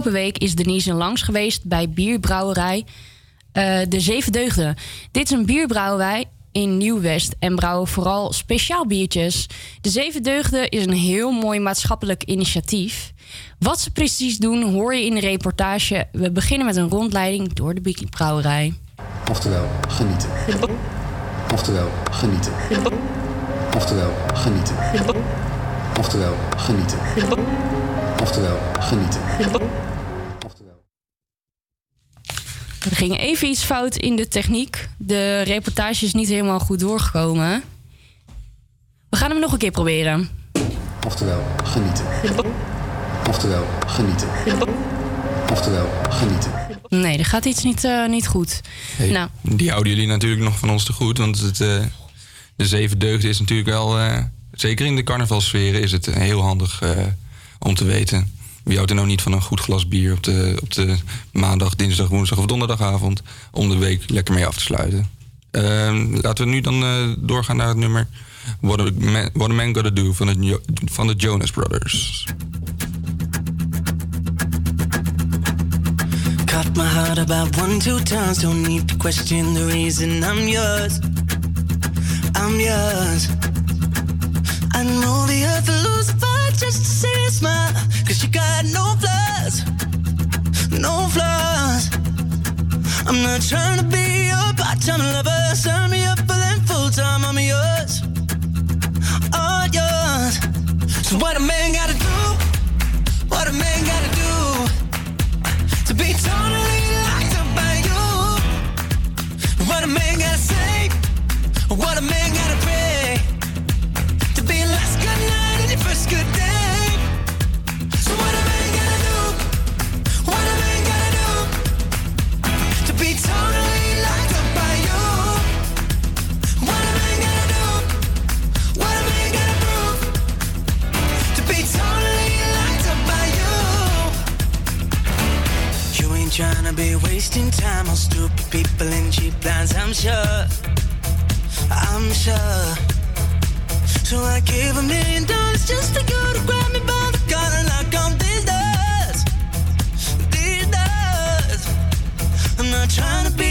Afgelopen week is Denise langs geweest bij bierbrouwerij eh, De Zeven Deugden. Dit is een bierbrouwerij in Nieuw-West en brouwen vooral speciaal biertjes. De Zeven Deugden is een heel mooi maatschappelijk initiatief. Wat ze precies doen hoor je in de reportage. We beginnen met een rondleiding door de bierbrouwerij. Oftewel, genieten. Oftewel, genieten. Oftewel, genieten. Oftewel, genieten. Oftewel, genieten. Er ging even iets fout in de techniek. De reportage is niet helemaal goed doorgekomen. We gaan hem nog een keer proberen. Oftewel, genieten. Oftewel, genieten. Oftewel, genieten. Nee, er gaat iets niet, eh, niet goed. Hey, Nou, Die houden jullie natuurlijk nog van ons te goed. Want het, eh, de zeven deugden is natuurlijk wel... eh, zeker in de carnavalsferen is het heel handig eh, om te weten. Wie houdt er nou niet van een goed glas bier op de, op de maandag, dinsdag, woensdag of donderdagavond... om de week lekker mee af te sluiten. Ehm, laten we nu dan eh, doorgaan naar het nummer... What a, Man, What a Gotta Do van de, van de Jonas Brothers. Cut my heart about one, two times. Don't need to question the reason I'm yours. I'm yours. I know the earth will lose fight just I'm not trying to be your part-time lover. Sign me up for them full-time. I'm yours. All yours. So what a man gotta do? What a man gotta do? to be totally tryna be wasting time on stupid people and cheap lines, I'm sure. I'm sure. So I gave a million dollars just for you to grab me by the collar and knock on these doors. These doors. I'm not trying to be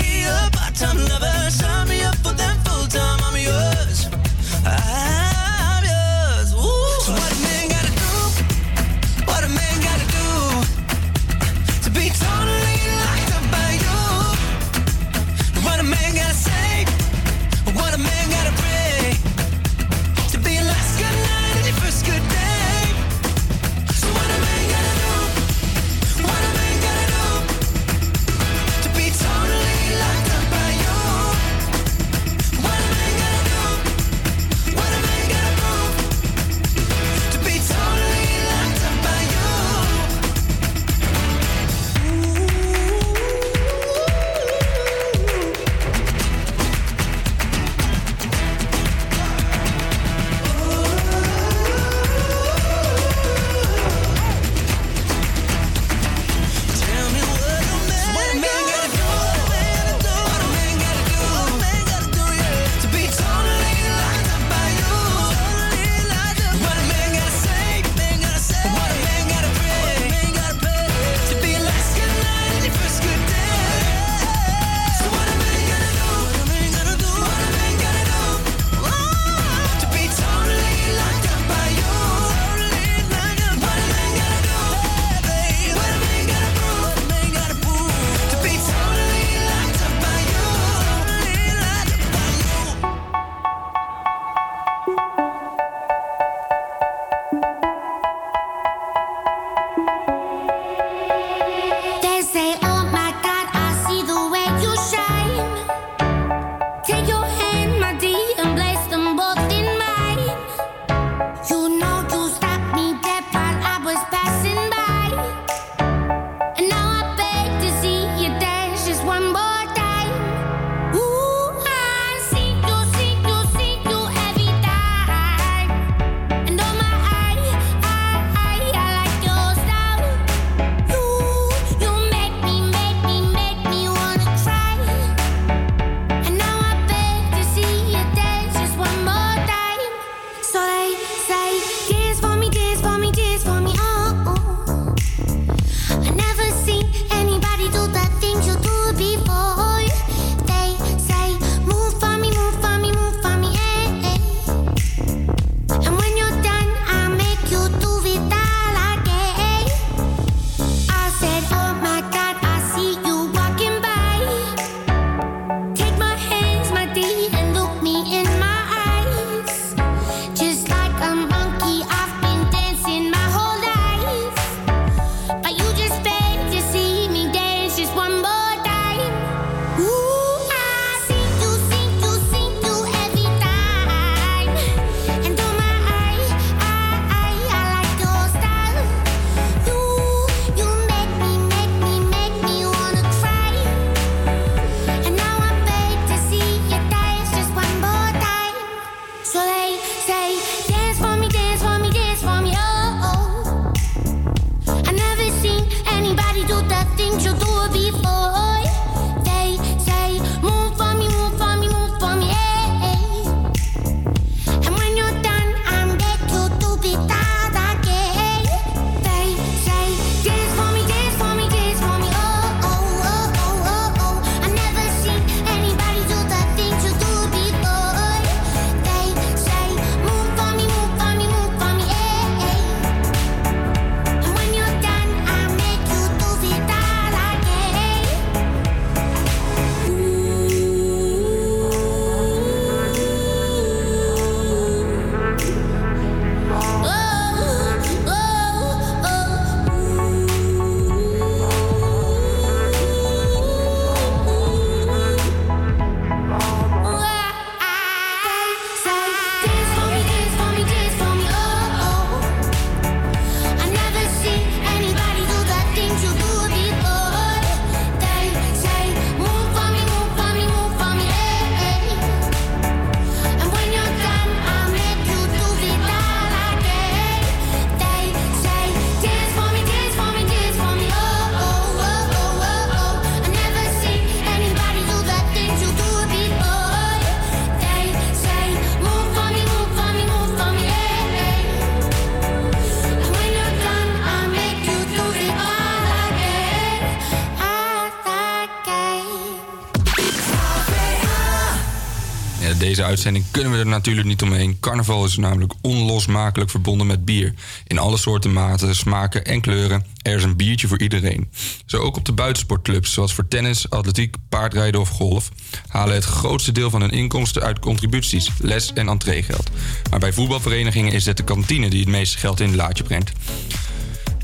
uitzending kunnen we er natuurlijk niet omheen. Carnaval is namelijk onlosmakelijk verbonden met bier. In alle soorten maten, smaken en kleuren. Er is een biertje voor iedereen. Zo ook op de buitensportclubs, zoals voor tennis, atletiek, paardrijden of golf, halen het grootste deel van hun inkomsten uit contributies, les- en entreegeld. Maar bij voetbalverenigingen is het de kantine die het meeste geld in het laadje brengt.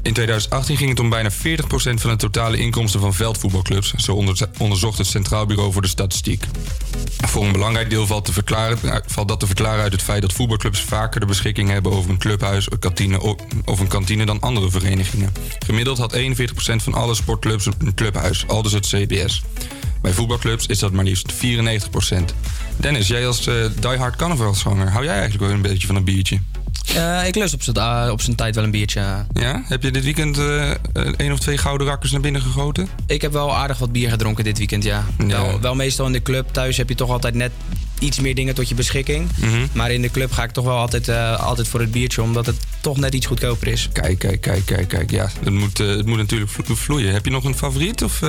In 2018 ging het om bijna 40% van de totale inkomsten van veldvoetbalclubs, zo onder- onderzocht het Centraal Bureau voor de Statistiek. Voor een belangrijk deel valt, te verklaren, eh, valt dat te verklaren uit het feit dat voetbalclubs vaker de beschikking hebben over een clubhuis een kantine, of een kantine dan andere verenigingen. Gemiddeld had 41% van alle sportclubs een clubhuis, aldus het CBS. Bij voetbalclubs is dat maar liefst 94%. Dennis, jij als eh diehard carnavalszanger, hou jij eigenlijk wel een beetje van een biertje? Eh, ik lust op zijn op zijn tijd wel een biertje. Ja? Heb je dit weekend eh één of twee gouden rakkers naar binnen gegoten? Ik heb wel aardig wat bier gedronken dit weekend, ja. Wel, wel meestal in de club. Thuis heb je toch altijd net iets meer dingen tot je beschikking. Mhm. Maar in de club ga ik toch wel altijd, eh, altijd voor het biertje, omdat het toch net iets goedkoper is. Kijk, kijk, kijk, kijk, kijk. Ja, het moet, eh, het moet natuurlijk vlo- vloeien. Heb je nog een favoriet? Of,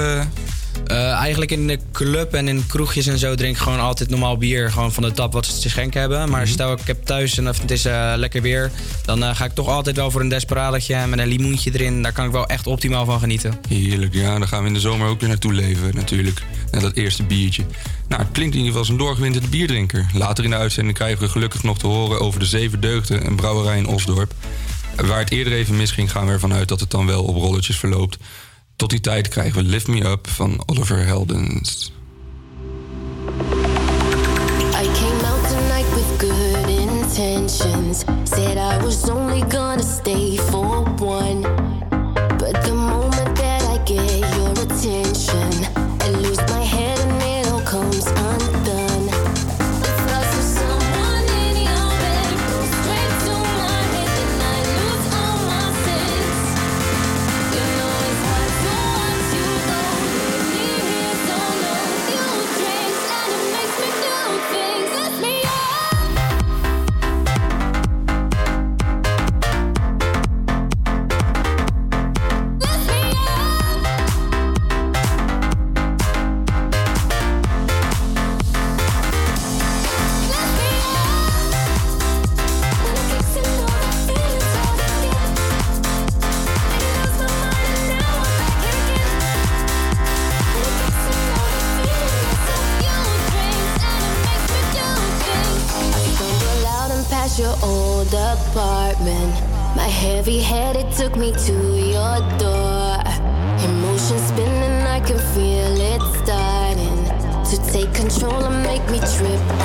eh? Eigenlijk in de club en in kroegjes en zo drink ik gewoon altijd normaal bier. Gewoon van de tap wat ze te schenken hebben. Maar stel ik heb thuis en of het is eh, lekker weer. Dan eh, ga ik toch altijd wel voor een desperadetje met een limoentje erin. Daar kan ik wel echt optimaal van genieten. Heerlijk, ja. Daar gaan we in de zomer ook weer naartoe leven, natuurlijk. Naar dat eerste biertje. Nou, het klinkt in ieder geval als een doorgewinterde bierdrinker. Later in de uitzending krijgen we gelukkig nog te horen over de Zeven Deugden, een brouwerij in Osdorp. Waar het eerder even misging, gaan we ervan uit dat het dan wel op rolletjes verloopt. Tot die tijd krijgen we Lift Me Up van Oliver Heldens. I came out tonight with good intentions. Said I was only gonna stay for me to your door. Emotions spinning, I can feel it starting to take control and make me trip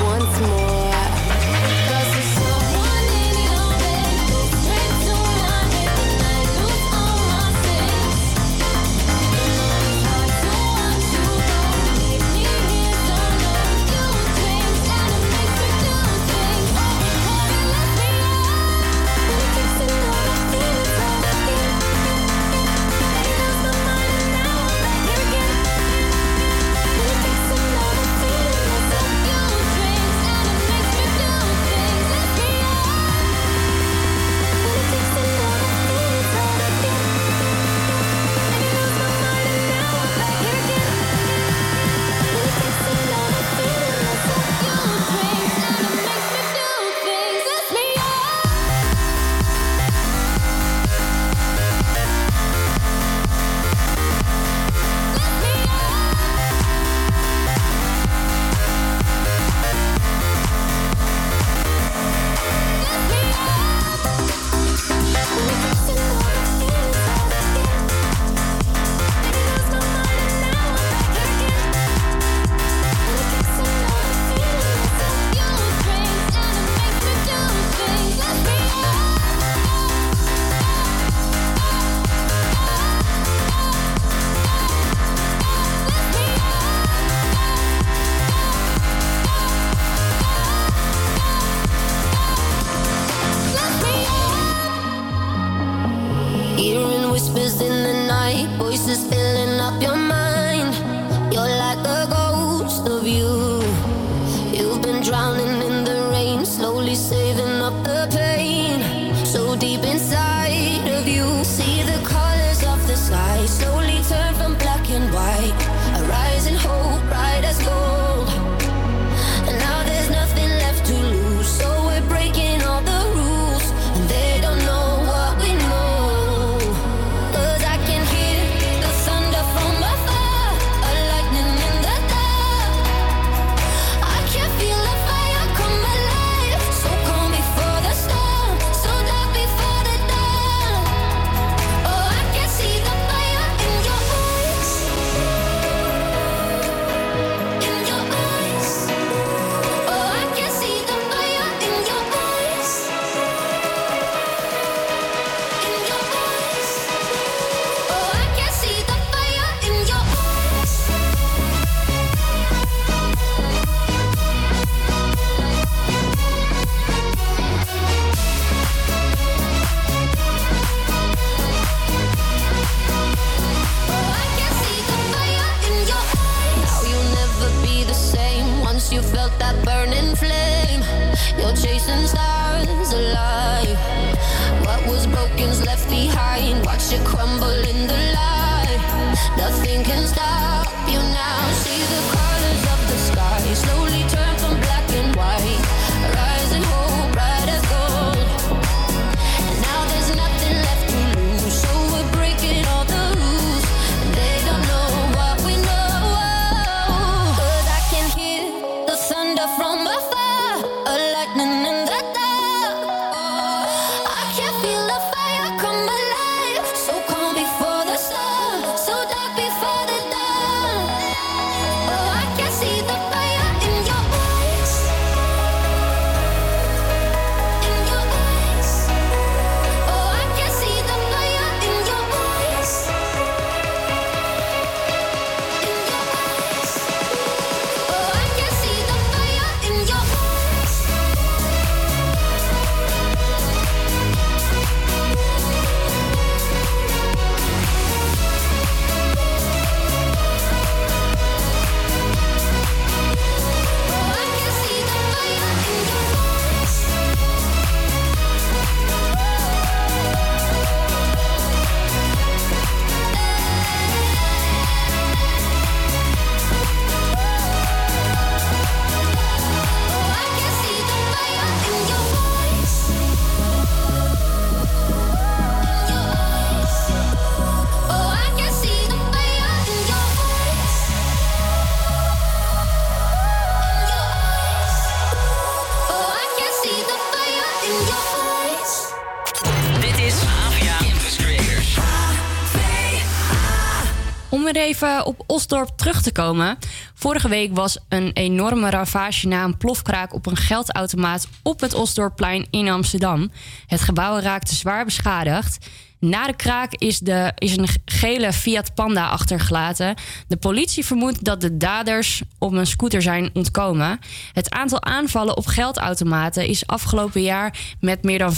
op Osdorp terug te komen. Vorige week was een enorme ravage na een plofkraak op een geldautomaat op het Osdorpplein in Amsterdam. Het gebouw raakte zwaar beschadigd. Na de kraak is, de, is een gele Fiat Panda achtergelaten. De politie vermoedt dat de daders op een scooter zijn ontkomen. Het aantal aanvallen op geldautomaten is afgelopen jaar met meer dan 50%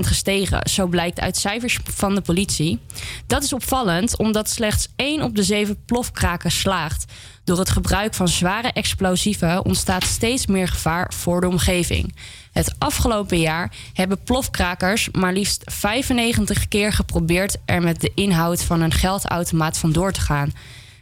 gestegen. Zo blijkt uit cijfers van de politie. Dat is opvallend omdat slechts 1 op de 7 plofkraken slaagt. Door het gebruik van zware explosieven ontstaat steeds meer gevaar voor de omgeving. Het afgelopen jaar hebben plofkrakers maar liefst 95 keer geprobeerd er met de inhoud van een geldautomaat vandoor te gaan.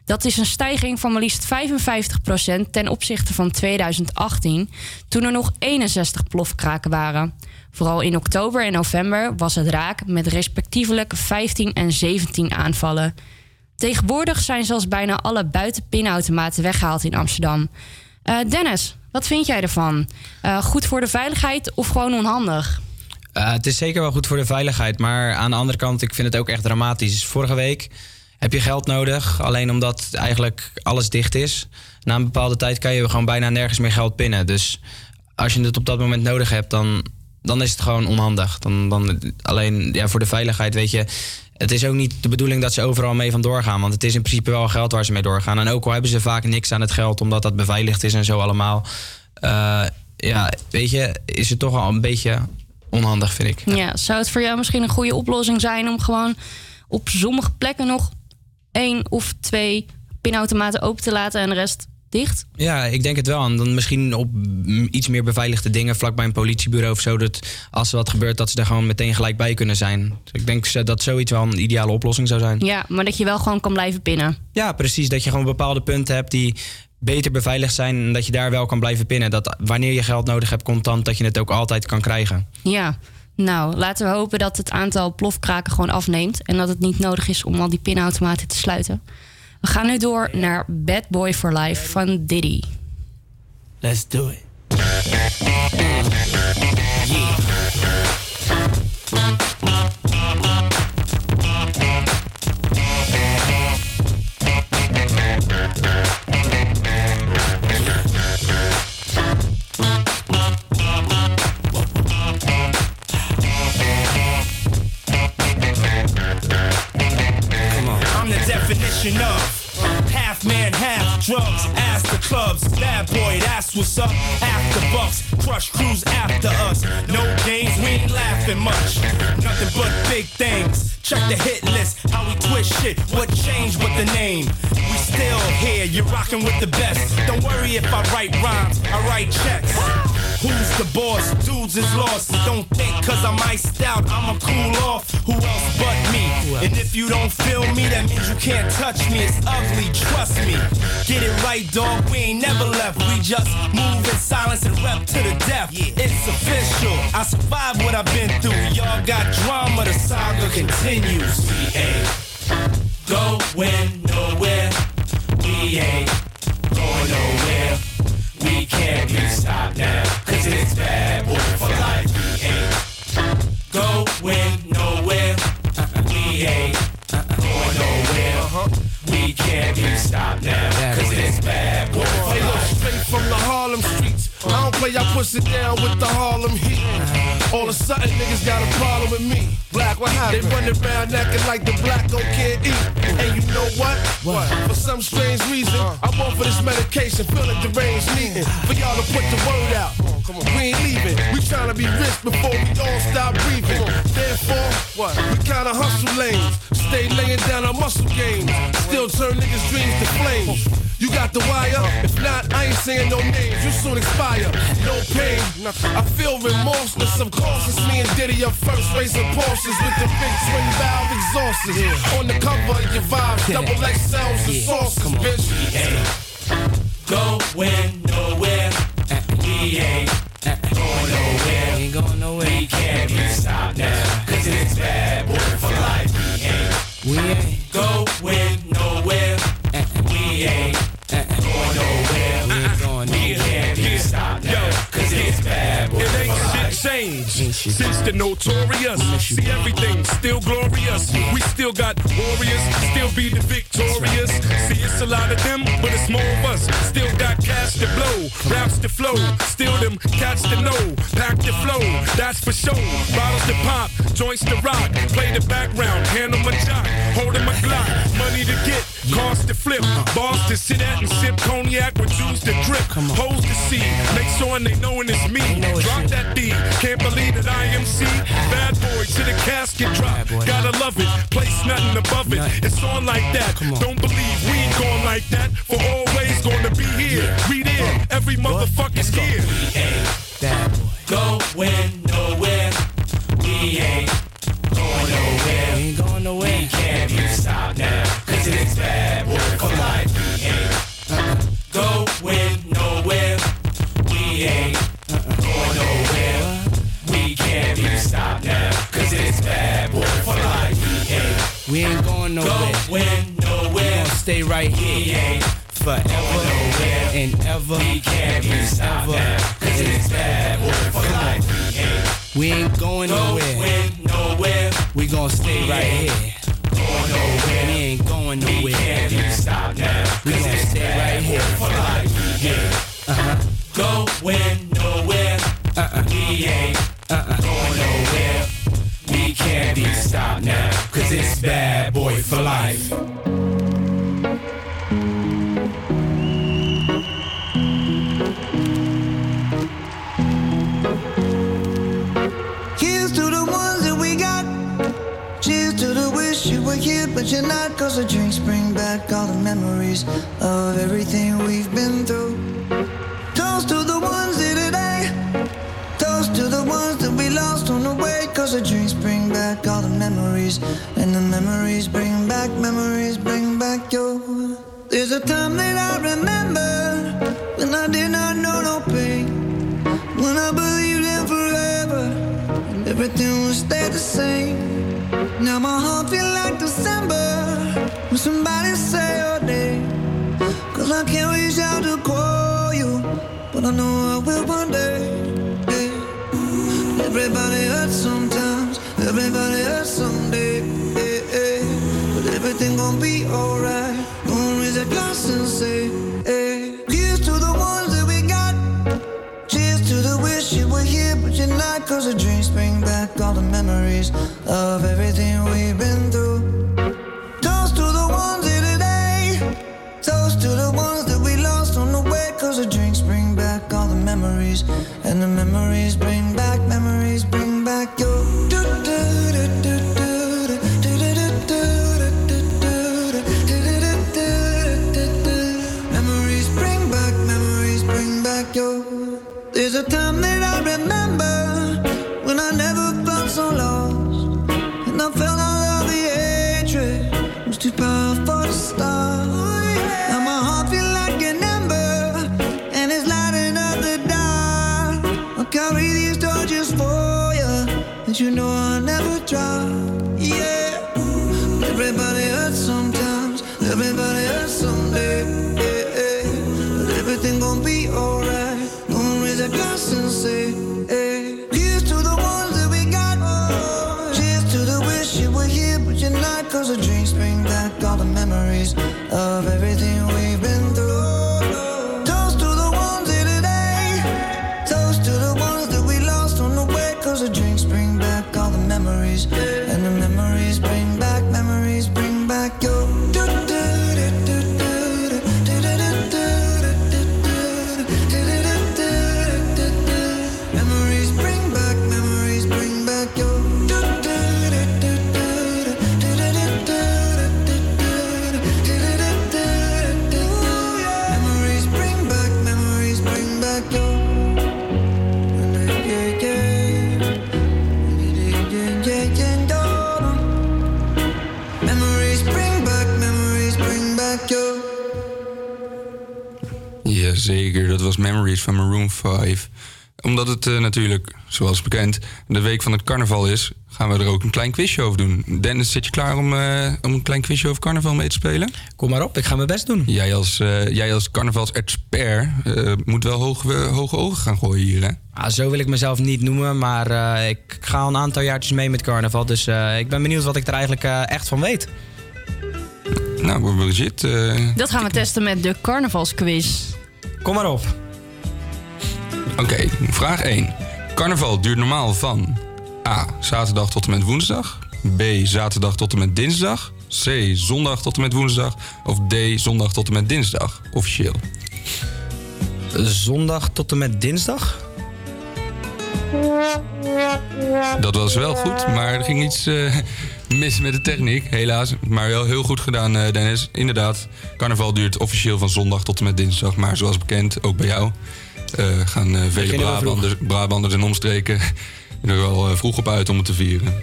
Dat is een stijging van maar liefst 55% ten opzichte van 2018, toen er nog 61 plofkraken waren. Vooral in oktober en november was het raak met respectievelijk 15 en 17 aanvallen. Tegenwoordig zijn zelfs bijna alle buitenpinautomaten weggehaald in Amsterdam. Eh, Dennis, wat vind jij ervan? Eh, goed voor de veiligheid of gewoon onhandig? Eh, het is zeker wel goed voor de veiligheid, maar aan de andere kant, ik vind het ook echt dramatisch. Vorige week heb je geld nodig, alleen omdat eigenlijk alles dicht is. Na een bepaalde tijd kan je gewoon bijna nergens meer geld pinnen. Dus als je het op dat moment nodig hebt, dan, dan is het gewoon onhandig. Dan, dan, alleen ja, voor de veiligheid, weet je. Het is ook niet de bedoeling dat ze overal mee vandoor gaan. Want het is in principe wel geld waar ze mee doorgaan. En ook al hebben ze vaak niks aan het geld, omdat dat beveiligd is en zo allemaal. eh, ja, weet je, is het toch wel een beetje onhandig, vind ik. Ja, zou het voor jou misschien een goede oplossing zijn om gewoon op sommige plekken nog één of twee pinautomaten open te laten en de rest dicht? Ja, ik denk het wel. En dan misschien op iets meer beveiligde dingen vlakbij een politiebureau of zo. Dat als er wat gebeurt, dat ze er gewoon meteen gelijk bij kunnen zijn. Dus ik denk dat zoiets wel een ideale oplossing zou zijn. Ja, maar dat je wel gewoon kan blijven pinnen. Ja, precies. Dat je gewoon bepaalde punten hebt die beter beveiligd zijn. En dat je daar wel kan blijven pinnen. Dat wanneer je geld nodig hebt, contant, dat je het ook altijd kan krijgen. Ja. Nou, laten we hopen dat het aantal plofkraken gewoon afneemt. En dat het niet nodig is om al die pinautomaten te sluiten. We gaan nu door naar Bad Boy for Life van Diddy. Let's do it. I'm definition of half man, half drugs. Ask the clubs, bad boy, that's what's up. After bucks, crush crews after us. No games, we ain't laughing much. Nothing but big things. Check the hit list, how we twist shit. What changed with the name? We still here, you're rocking with the best. Don't worry if I write rhymes, I write checks. Who's the boss? Dudes is lost. Don't think cause I'm iced out, I'ma cool off. Who else but me? And if you don't feel me, that means you can't touch me. It's ugly, trust me. Get it right, dog. We ain't never left. We just move in silence and rep to the death. It's official. I survived what I've been through. Y'all got drama, the saga continues. We ain't going nowhere. We ain't going nowhere. We can't be stopped now. Cause it's bad boy for life. We ain't going nowhere. We ain't going nowhere. We can't be stopped now. Cause it's bad boy for life. straight from the Harlem. I don't play, I push it down with the Harlem heat. All of a sudden, niggas got a problem with me. Black, what happened? They run around acting like the black don't can't eat. And you know what? What? For some strange reason, I want for this medication, feeling deranged, needing for y'all to put the word out. Come on, we ain't leaving. We trying to be rich before we all stop breathing. Therefore, what? We kinda hustle lanes. Stay laying down our muscle games. Still turn niggas' dreams to flames. You got the wire? If not, I ain't saying no names. You soon expire. No pain. I feel remorseless. Of course, it's me and Diddy up first, racing Porsches with the big twin valve exhausts. On the cover of your vibes, double X sounds and sauces, bitch. Going nowhere. We ain't going nowhere. We Ain't going nowhere. We can't be stopped now. Cause it's bad boy for life. We ain't. We ain't the notorious. See everything still glorious. We still got warriors, still be the victorious. See it's a lot of them, but it's more of us. Still got cash to blow, raps to flow. Still them cats to know, pack the flow. That's for sure. Bottles to pop, joints to rock. Play the background, handle my jock, holding my Glock. Money to get, cars to flip, to sit at and sip cognac with juice to drip. Hoes to see, make sure they knowing it's me. Drop that D, can't believe that I am C. Bad boy to the casket drop. Gotta love it, place nothing above it. It's on like that. Don't believe we ain't going like that. For always gonna be here. We there, every motherfucking year. Bad boy. Going nowhere. Ever. We can't be stopped. Cause it's bad boy for life. We ain't. We ain't going nowhere. Going nowhere. We gonna stay right here. Going nowhere. We ain't going nowhere. We can't be stopped now. We gonna stay right here. For life. We ain't. You're not. Cause the drinks bring back all the memories of everything we've been through. Toast to the ones here today. Toast to the ones that we lost on the way. Cause the drinks bring back all the memories. And the memories bring back, memories bring back your. There's a time that I remember when I did not know no pain. When I believed in forever and everything would stay the same. Now my heart feel like December I can't reach out to call you, but I know I will one day. Yeah. Everybody hurts sometimes, everybody hurts someday. Yeah, yeah. But everything gon' be alright. Gonna raise a glass and say, hey. Here's to the ones that we got. Cheers to the wish you were here, but you're not. Cause the dreams bring back all the memories of everything we've been through. Memories. And the memories bring back, memories bring back your. Everybody Memories van Maroon 5. Omdat het eh, natuurlijk, zoals bekend, de week van het carnaval is, gaan we er ook een klein quizje over doen. Dennis, zit je klaar om, eh, om een klein quizje over carnaval mee te spelen? Kom maar op, ik ga mijn best doen. Jij als, eh, jij als carnavalsexpert eh, moet wel hoge, hoge ogen gaan gooien hier, hè? Ah, zo wil ik mezelf niet noemen, maar eh, ik ga al een aantal jaartjes mee met carnaval. Dus eh, ik ben benieuwd wat ik er eigenlijk echt van weet. Nou, legit. eh Dat gaan we testen met de carnavalsquiz. Kom maar op. Oké, vraag 1. Carnaval duurt normaal van A. Zaterdag tot en met woensdag. B. Zaterdag tot en met dinsdag. C. Zondag tot en met woensdag. Of D. Zondag tot en met dinsdag, officieel. Zondag tot en met dinsdag? Dat was wel goed, maar er ging iets eh, mis met de techniek, helaas. Maar wel heel goed gedaan, eh, Dennis. Inderdaad, carnaval duurt officieel van zondag tot en met dinsdag. Maar zoals bekend, ook bij jou, gaan eh, vele. Brabanders, Brabanders en omstreken er wel eh, vroeg op uit om het te vieren.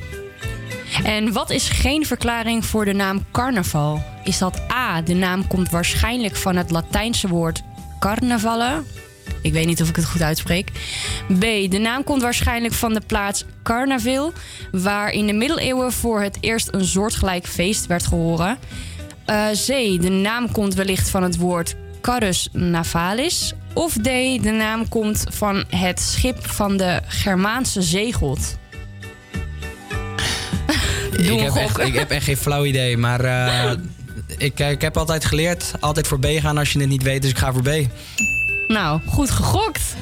En wat is geen verklaring voor de naam carnaval? Is dat A, de naam komt waarschijnlijk van het Latijnse woord carnavalle? Ik weet niet of ik het goed uitspreek. B, de naam komt waarschijnlijk van de plaats Carnaville, waar in de middeleeuwen voor het eerst een soortgelijk feest werd gehoren. Eh, C, de naam komt wellicht van het woord carus navalis. Of D, de naam komt van het schip van de Germaanse zeegod. Ik heb, echt, ik heb echt geen flauw idee, maar eh, ik, ik heb altijd geleerd, altijd voor B gaan als je het niet weet, dus ik ga voor B. Nou, goed gegokt.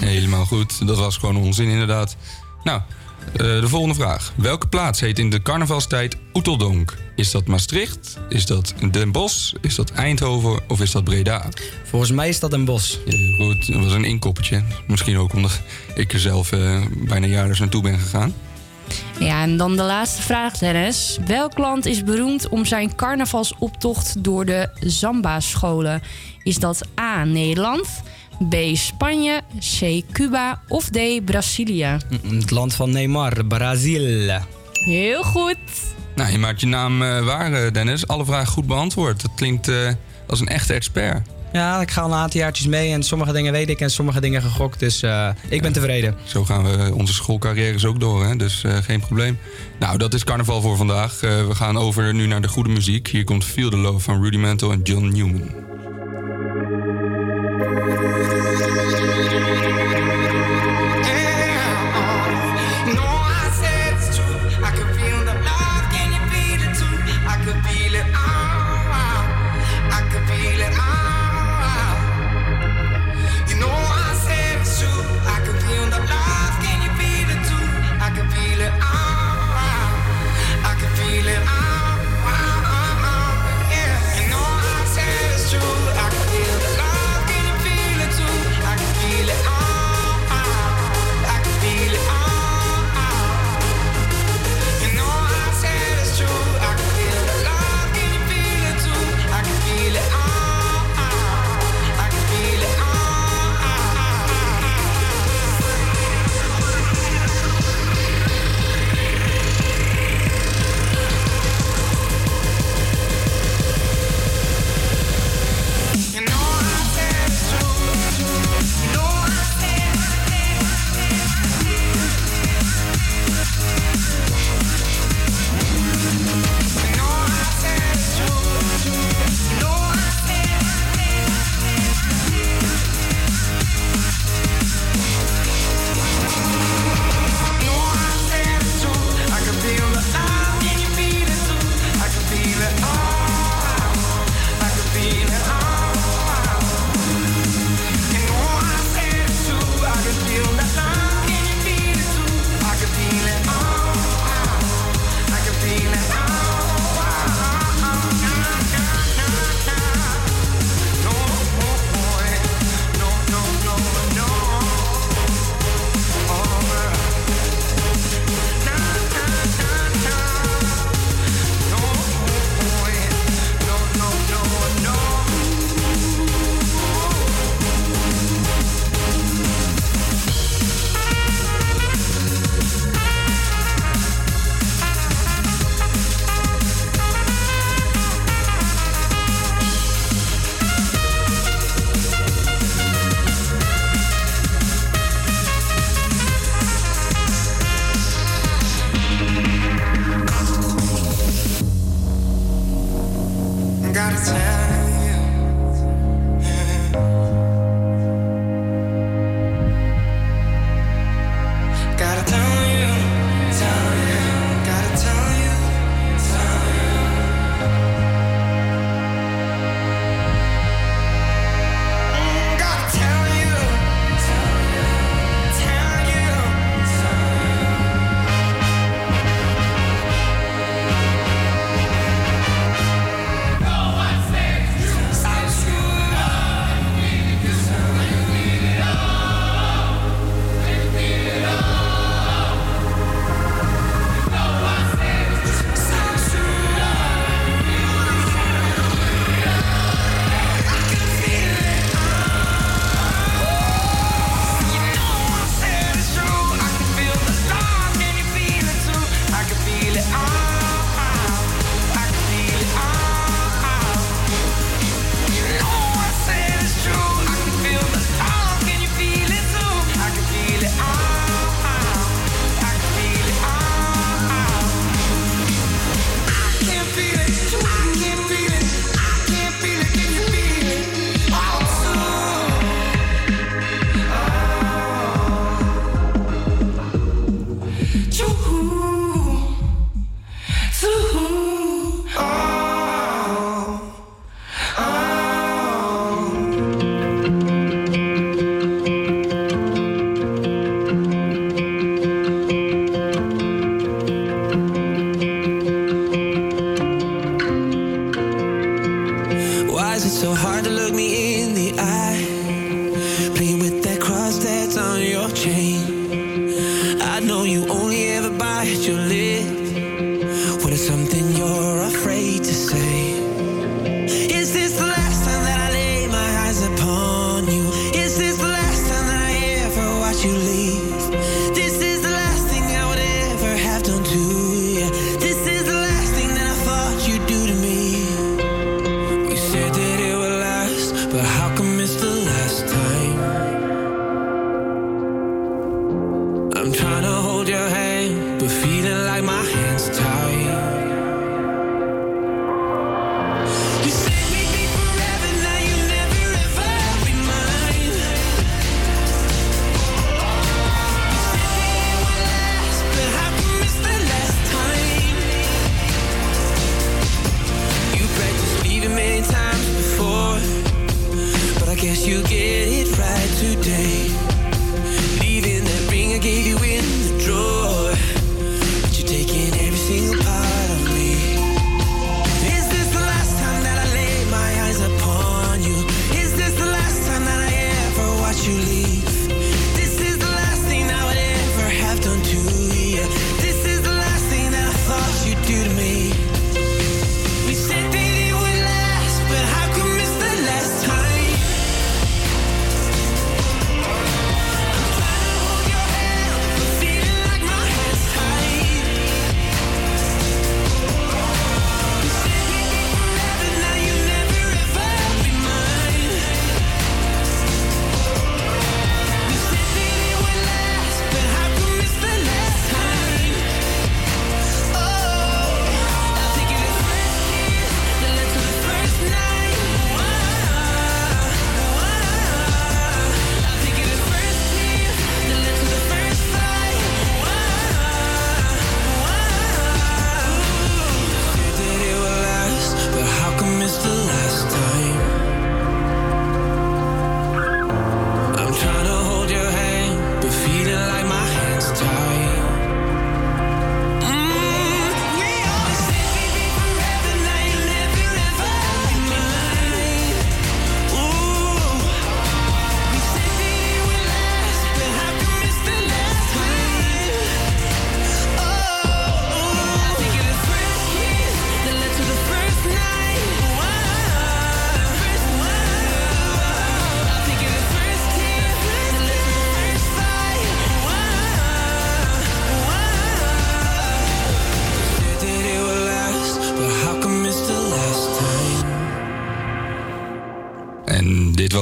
Helemaal goed. Dat was gewoon onzin, inderdaad. Nou, eh, de volgende vraag. Welke plaats heet in de carnavalstijd Oeteldonk? Is dat Maastricht? Is dat Den Bosch? Is dat Eindhoven? Of is dat Breda? Volgens mij is dat een bos. goed, dat was een inkoppertje. Misschien ook omdat ik er zelf eh, bijna jaarlijks naartoe ben gegaan. Ja, en dan de laatste vraag, Dennis. Welk land is beroemd om zijn carnavalsoptocht door de Zamba-scholen? Is dat A. Nederland, B. Spanje, C. Cuba of D. Brazilië? Het land van Neymar, Brazil. Heel goed. Nou, je maakt je naam eh, waar, eh, Dennis. Alle vragen goed beantwoord. Dat klinkt eh, als een echte expert. Ja, ik ga al een aantal jaartjes mee en sommige dingen weet ik en sommige dingen gegokt, dus eh, ik ben tevreden. Zo gaan we onze schoolcarrières ook door, hè? dus eh, geen probleem. Nou, dat is carnaval voor vandaag. Eh, we gaan over nu naar de goede muziek. Hier komt Feel the Love van Rudimental en John Newman. Música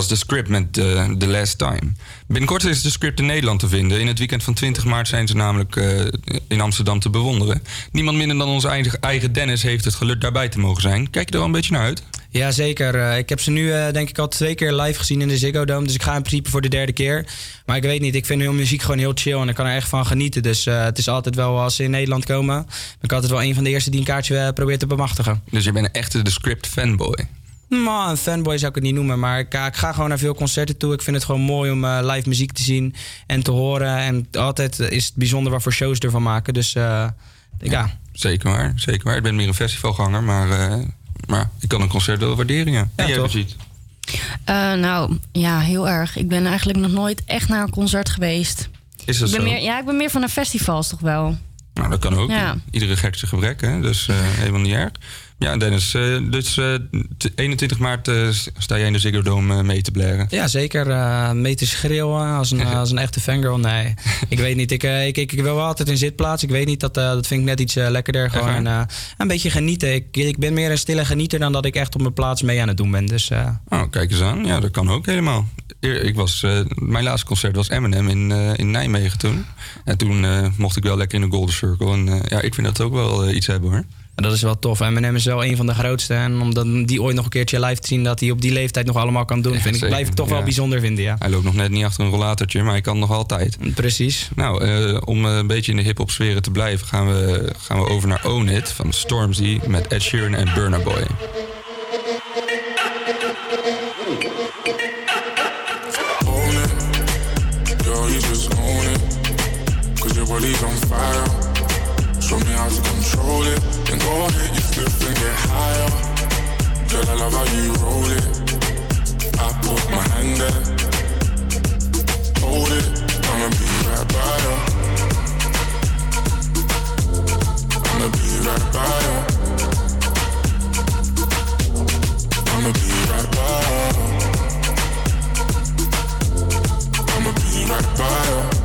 was de script met eh, The Last Time. Binnenkort is de script in Nederland te vinden. In het weekend van 20 maart zijn ze namelijk eh, in Amsterdam te bewonderen. Niemand minder dan onze eigen, eigen Dennis heeft het geluk daarbij te mogen zijn. Kijk je er al een beetje naar uit? Ja, zeker. Eh, ik heb ze nu denk ik al twee keer live gezien in de Ziggo Dome. Dus ik ga in principe voor de derde keer. Maar ik weet niet, ik vind hun muziek gewoon heel chill en ik kan er echt van genieten. Dus het is altijd wel, als ze in Nederland komen, ben ik altijd wel een van de eerste die een kaartje probeert te bemachtigen. Dus je bent een echte de script fanboy. Maar een fanboy zou ik het niet noemen, maar ik, ik ga gewoon naar veel concerten toe. Ik vind het gewoon mooi om eh, live muziek te zien en te horen. En altijd is het bijzonder wat voor shows ervan maken. Dus eh, ja. Zeker waar, zeker waar. Ik ben meer een festivalganger, maar, eh, maar ik kan een concert wel waarderen, ja. en jij toch? ziet. Eh, nou, ja, heel erg. Ik ben eigenlijk nog nooit echt naar een concert geweest. Is dat ik ben zo? Meer, ja, ik ben meer van de festivals toch wel. Nou, dat kan ook. Ja. Iedere gek zijn gebrek, hè? Dus eh, helemaal niet erg. Ja, Dennis, eh, dus eh, t- 21 maart eh, sta jij in de Ziggo Dome eh, mee te blaren. Ja, zeker. eh mee te schreeuwen als een, als een echte fangirl. Nee, ik weet niet. Ik, eh, ik, ik, ik wil wel altijd in zitplaats. Ik weet niet, dat, eh, dat vind ik net iets eh, lekkerder. Gewoon en, eh, een beetje genieten. Ik, ik ben meer een stille genieter dan dat ik echt op mijn plaats mee aan het doen ben. Dus eh, Oh, kijk eens aan. Ja, dat kan ook helemaal. Ik was, eh, mijn laatste concert was Eminem in, eh, in Nijmegen toen. En toen eh, mocht ik wel lekker in de Golden Circle. En eh, ja, ik vind dat ook wel eh, iets hebben hoor. En dat is wel tof. Eminem is wel een van de grootste. En om dan die ooit nog een keertje live te zien... dat hij op die leeftijd nog allemaal kan doen... vind ik, zeker. blijf ik toch wel bijzonder vinden, ja. Hij loopt nog net niet achter een rollatortje, maar hij kan nog altijd. Precies. Nou, eh, om eh, een beetje in de hip-hop sferen te blijven, gaan we, gaan we over naar Own It van Stormzy met Ed Sheeran en Burna Boy. Own it, girl, you just own it. Cause your body's on fire. Show me how to control it. Go ahead, you slip and get higher. Girl, I love how you roll it. I put my hand there. Hold it, I'ma be right by you. I'ma be right by you. I'ma be right by you. I'ma be right by you.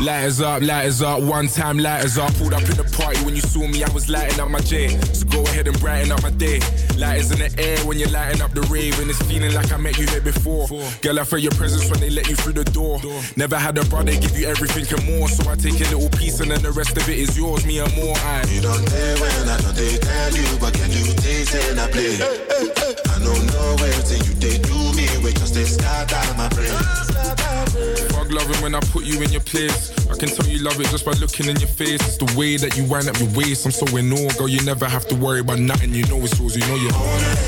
Lighters up, lighters up, one time lighters up. Pulled up in the party when you saw me, I was lighting up my J. So go ahead and brighten up my day. Lighters in the air when you're lighting up the rave, and it's feeling like I met you here before. Girl, I felt your presence when they let you through the door. Never had a brother give you everything and more, so I take a little piece and then the rest of it is yours, me and more. I You don't pay when I don't they tell you, but can you taste it and I play? I don't know everything you they do me, we just they scatter my brain. Fuck loving when I put you in your place. I can tell you love it just by looking in your face. It's the way that you wind up your waist. I'm so in awe, girl. You never have to worry about nothing. You know it's yours. You know you own it.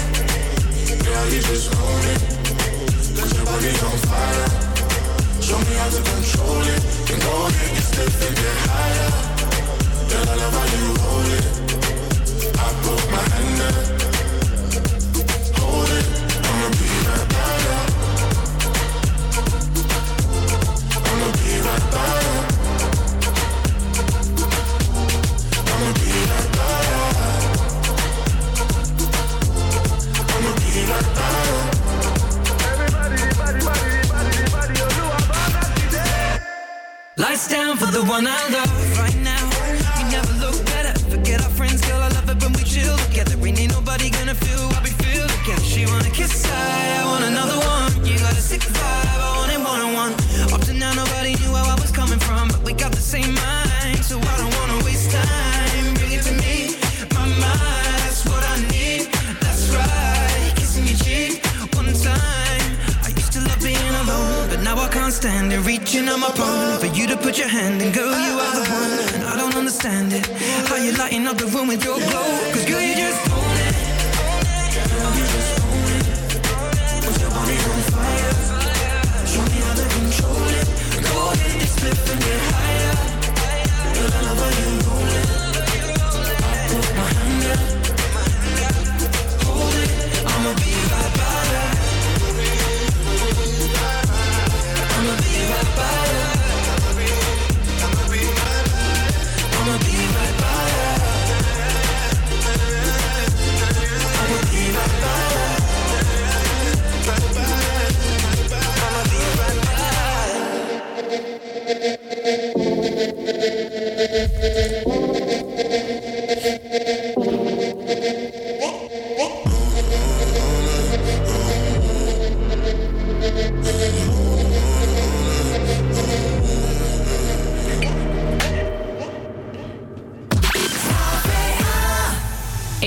Girl, you just own it. Cause your body's on fire. Show me how to control it. Then go ahead, get stiff and get higher. Girl, I love how you hold it. I put my hand there. Hold it, I'ma be right by Lights down for the one I love right now. We never look better. Forget our friends, girl. I love it when we chill together. Ain't ain't nobody gonna feel what we feel together. She wanna kiss I, I want another one. You got a sick vibe, I want it one on one. Up to now, nobody knew where I was coming from, but we got the same mind, it. Reaching on my palm for you to put your hand in, girl, you are the one. And I don't understand it. How you lighting up the room with your glow? Cause girl, you just own. Girl, you just own your body on fire. Show me how to control it. Go ahead and split and get higher. Girl, I love you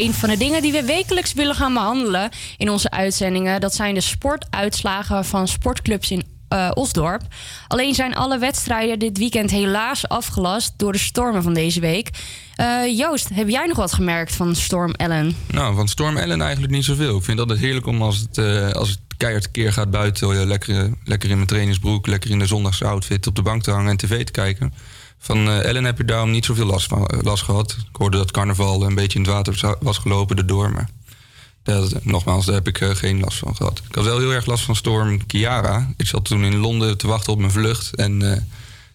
een van de dingen die we wekelijks willen gaan behandelen in onze uitzendingen. Dat zijn de sportuitslagen van sportclubs in eh, Osdorp. Alleen zijn alle wedstrijden dit weekend helaas afgelast door de stormen van deze week. Eh, Joost, heb jij nog wat gemerkt van Storm Ellen? Nou, van Storm Ellen eigenlijk niet zoveel. Ik vind het altijd heerlijk om als het, eh, als het keihard keer gaat buiten... lekker, lekker in mijn trainingsbroek, lekker in de zondagse outfit... op de bank te hangen en tv te kijken. Van Ellen heb je daarom niet zoveel last, van, last gehad. Ik hoorde dat carnaval een beetje in het water was gelopen erdoor... maar dat, nogmaals, daar heb ik eh, geen last van gehad. Ik had wel heel erg last van storm Kiara. Ik zat toen in Londen te wachten op mijn vlucht... en eh,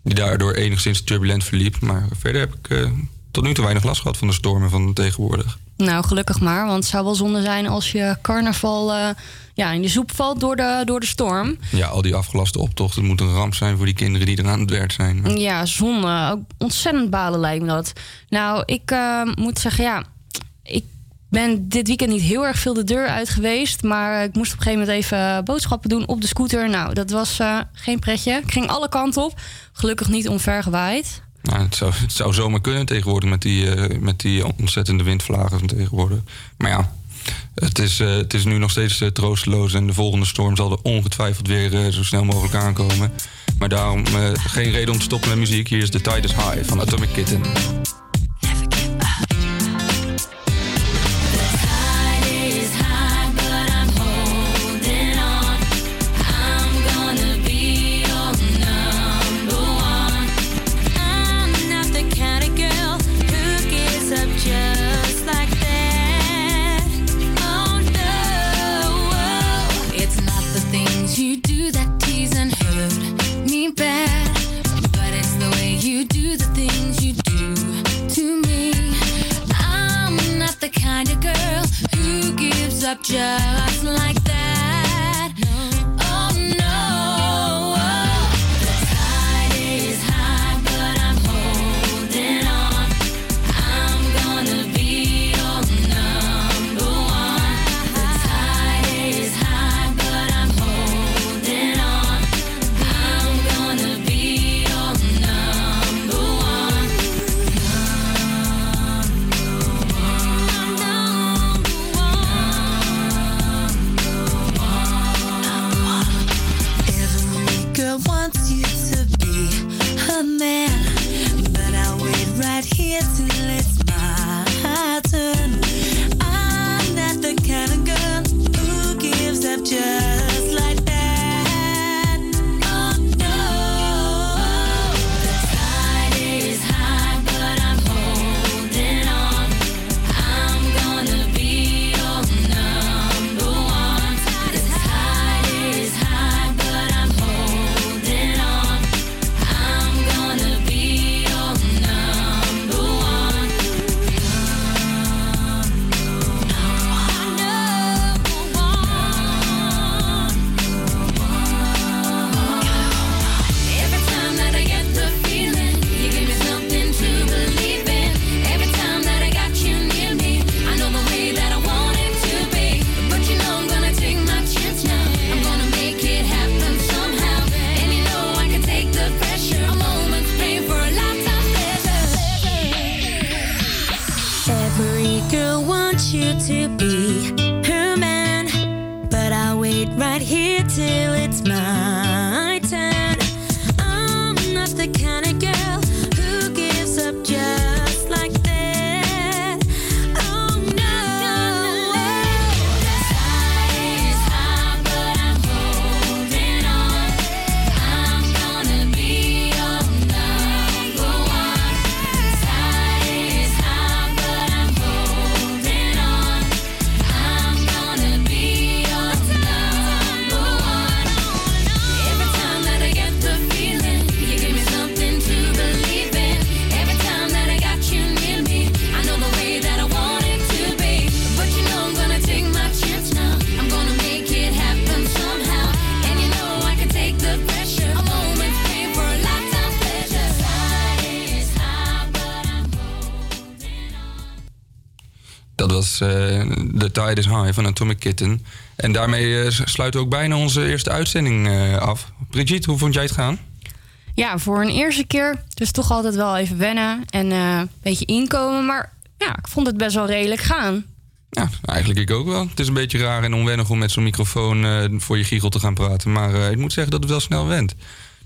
die daardoor enigszins turbulent verliep. Maar verder heb ik eh, tot nu toe weinig last gehad van de stormen van tegenwoordig. Nou, gelukkig maar, want het zou wel zonde zijn als je carnaval ja, in de soep valt door de, door de storm. Ja, al die afgelaste optochten moet een ramp zijn voor die kinderen die eraan het werk zijn. Maar- Ja, zonde. Ook ontzettend balen lijkt me dat. Nou, ik moet zeggen, ja, ben dit weekend niet heel erg veel de deur uit geweest. Maar ik moest op een gegeven moment even boodschappen doen op de scooter. Nou, dat was eh, geen pretje. Ik ging alle kanten op. Gelukkig niet omvergewaaid. Nou, het, zou, het zou zomaar kunnen tegenwoordig met die, eh, met die ontzettende windvlagen van tegenwoordig. Maar ja, het is, eh, het is nu nog steeds troosteloos en de volgende storm zal er ongetwijfeld weer zo snel mogelijk aankomen. Maar daarom geen reden om te stoppen met muziek. Hier is The Tide is High van Atomic Kitten. Is High van Atomic Kitten. En daarmee eh, sluiten we ook bijna onze eerste uitzending eh, af. Brigitte, hoe vond jij het gaan? Ja, voor een eerste keer dus toch altijd wel even wennen en eh, een beetje inkomen. Maar ja, ik vond het best wel redelijk gaan. Ja, eigenlijk ik ook wel. Het is een beetje raar en onwennig om met zo'n microfoon voor je giegel te gaan praten. Maar ik moet zeggen dat het wel snel went.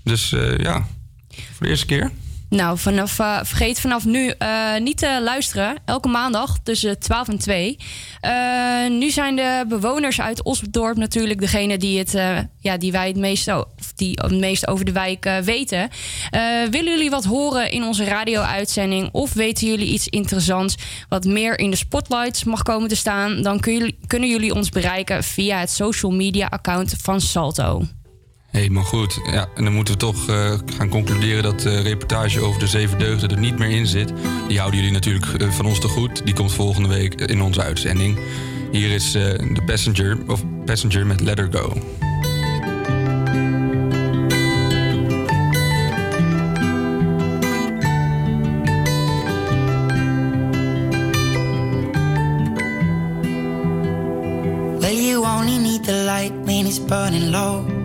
Dus ja, voor de eerste keer. Nou, vanaf, eh, vergeet vanaf nu eh, niet te luisteren. Elke maandag tussen 12 en 2. Eh, nu zijn de bewoners uit Osdorp natuurlijk degene die, het, ja, die wij het meest, die het meest over de wijk weten. Willen jullie wat horen in onze radio-uitzending? Of weten jullie iets interessants wat meer in de spotlights mag komen te staan? Dan jullie, kunnen jullie ons bereiken via het social media account van Salto. Helemaal goed. Ja, en dan moeten we toch eh, gaan concluderen dat de reportage over de zeven deugden er niet meer in zit. Die houden jullie natuurlijk eh, van ons te goed. Die komt volgende week in onze uitzending. Hier is eh, de Passenger, of Passenger met Let Her Go. Well, you only need the light when it's burning low.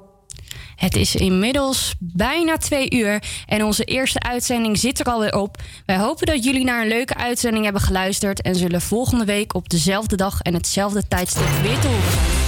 Het is inmiddels bijna twee uur en onze eerste uitzending zit er alweer op. Wij hopen dat jullie naar een leuke uitzending hebben geluisterd en zullen volgende week op dezelfde dag en hetzelfde tijdstip weer te.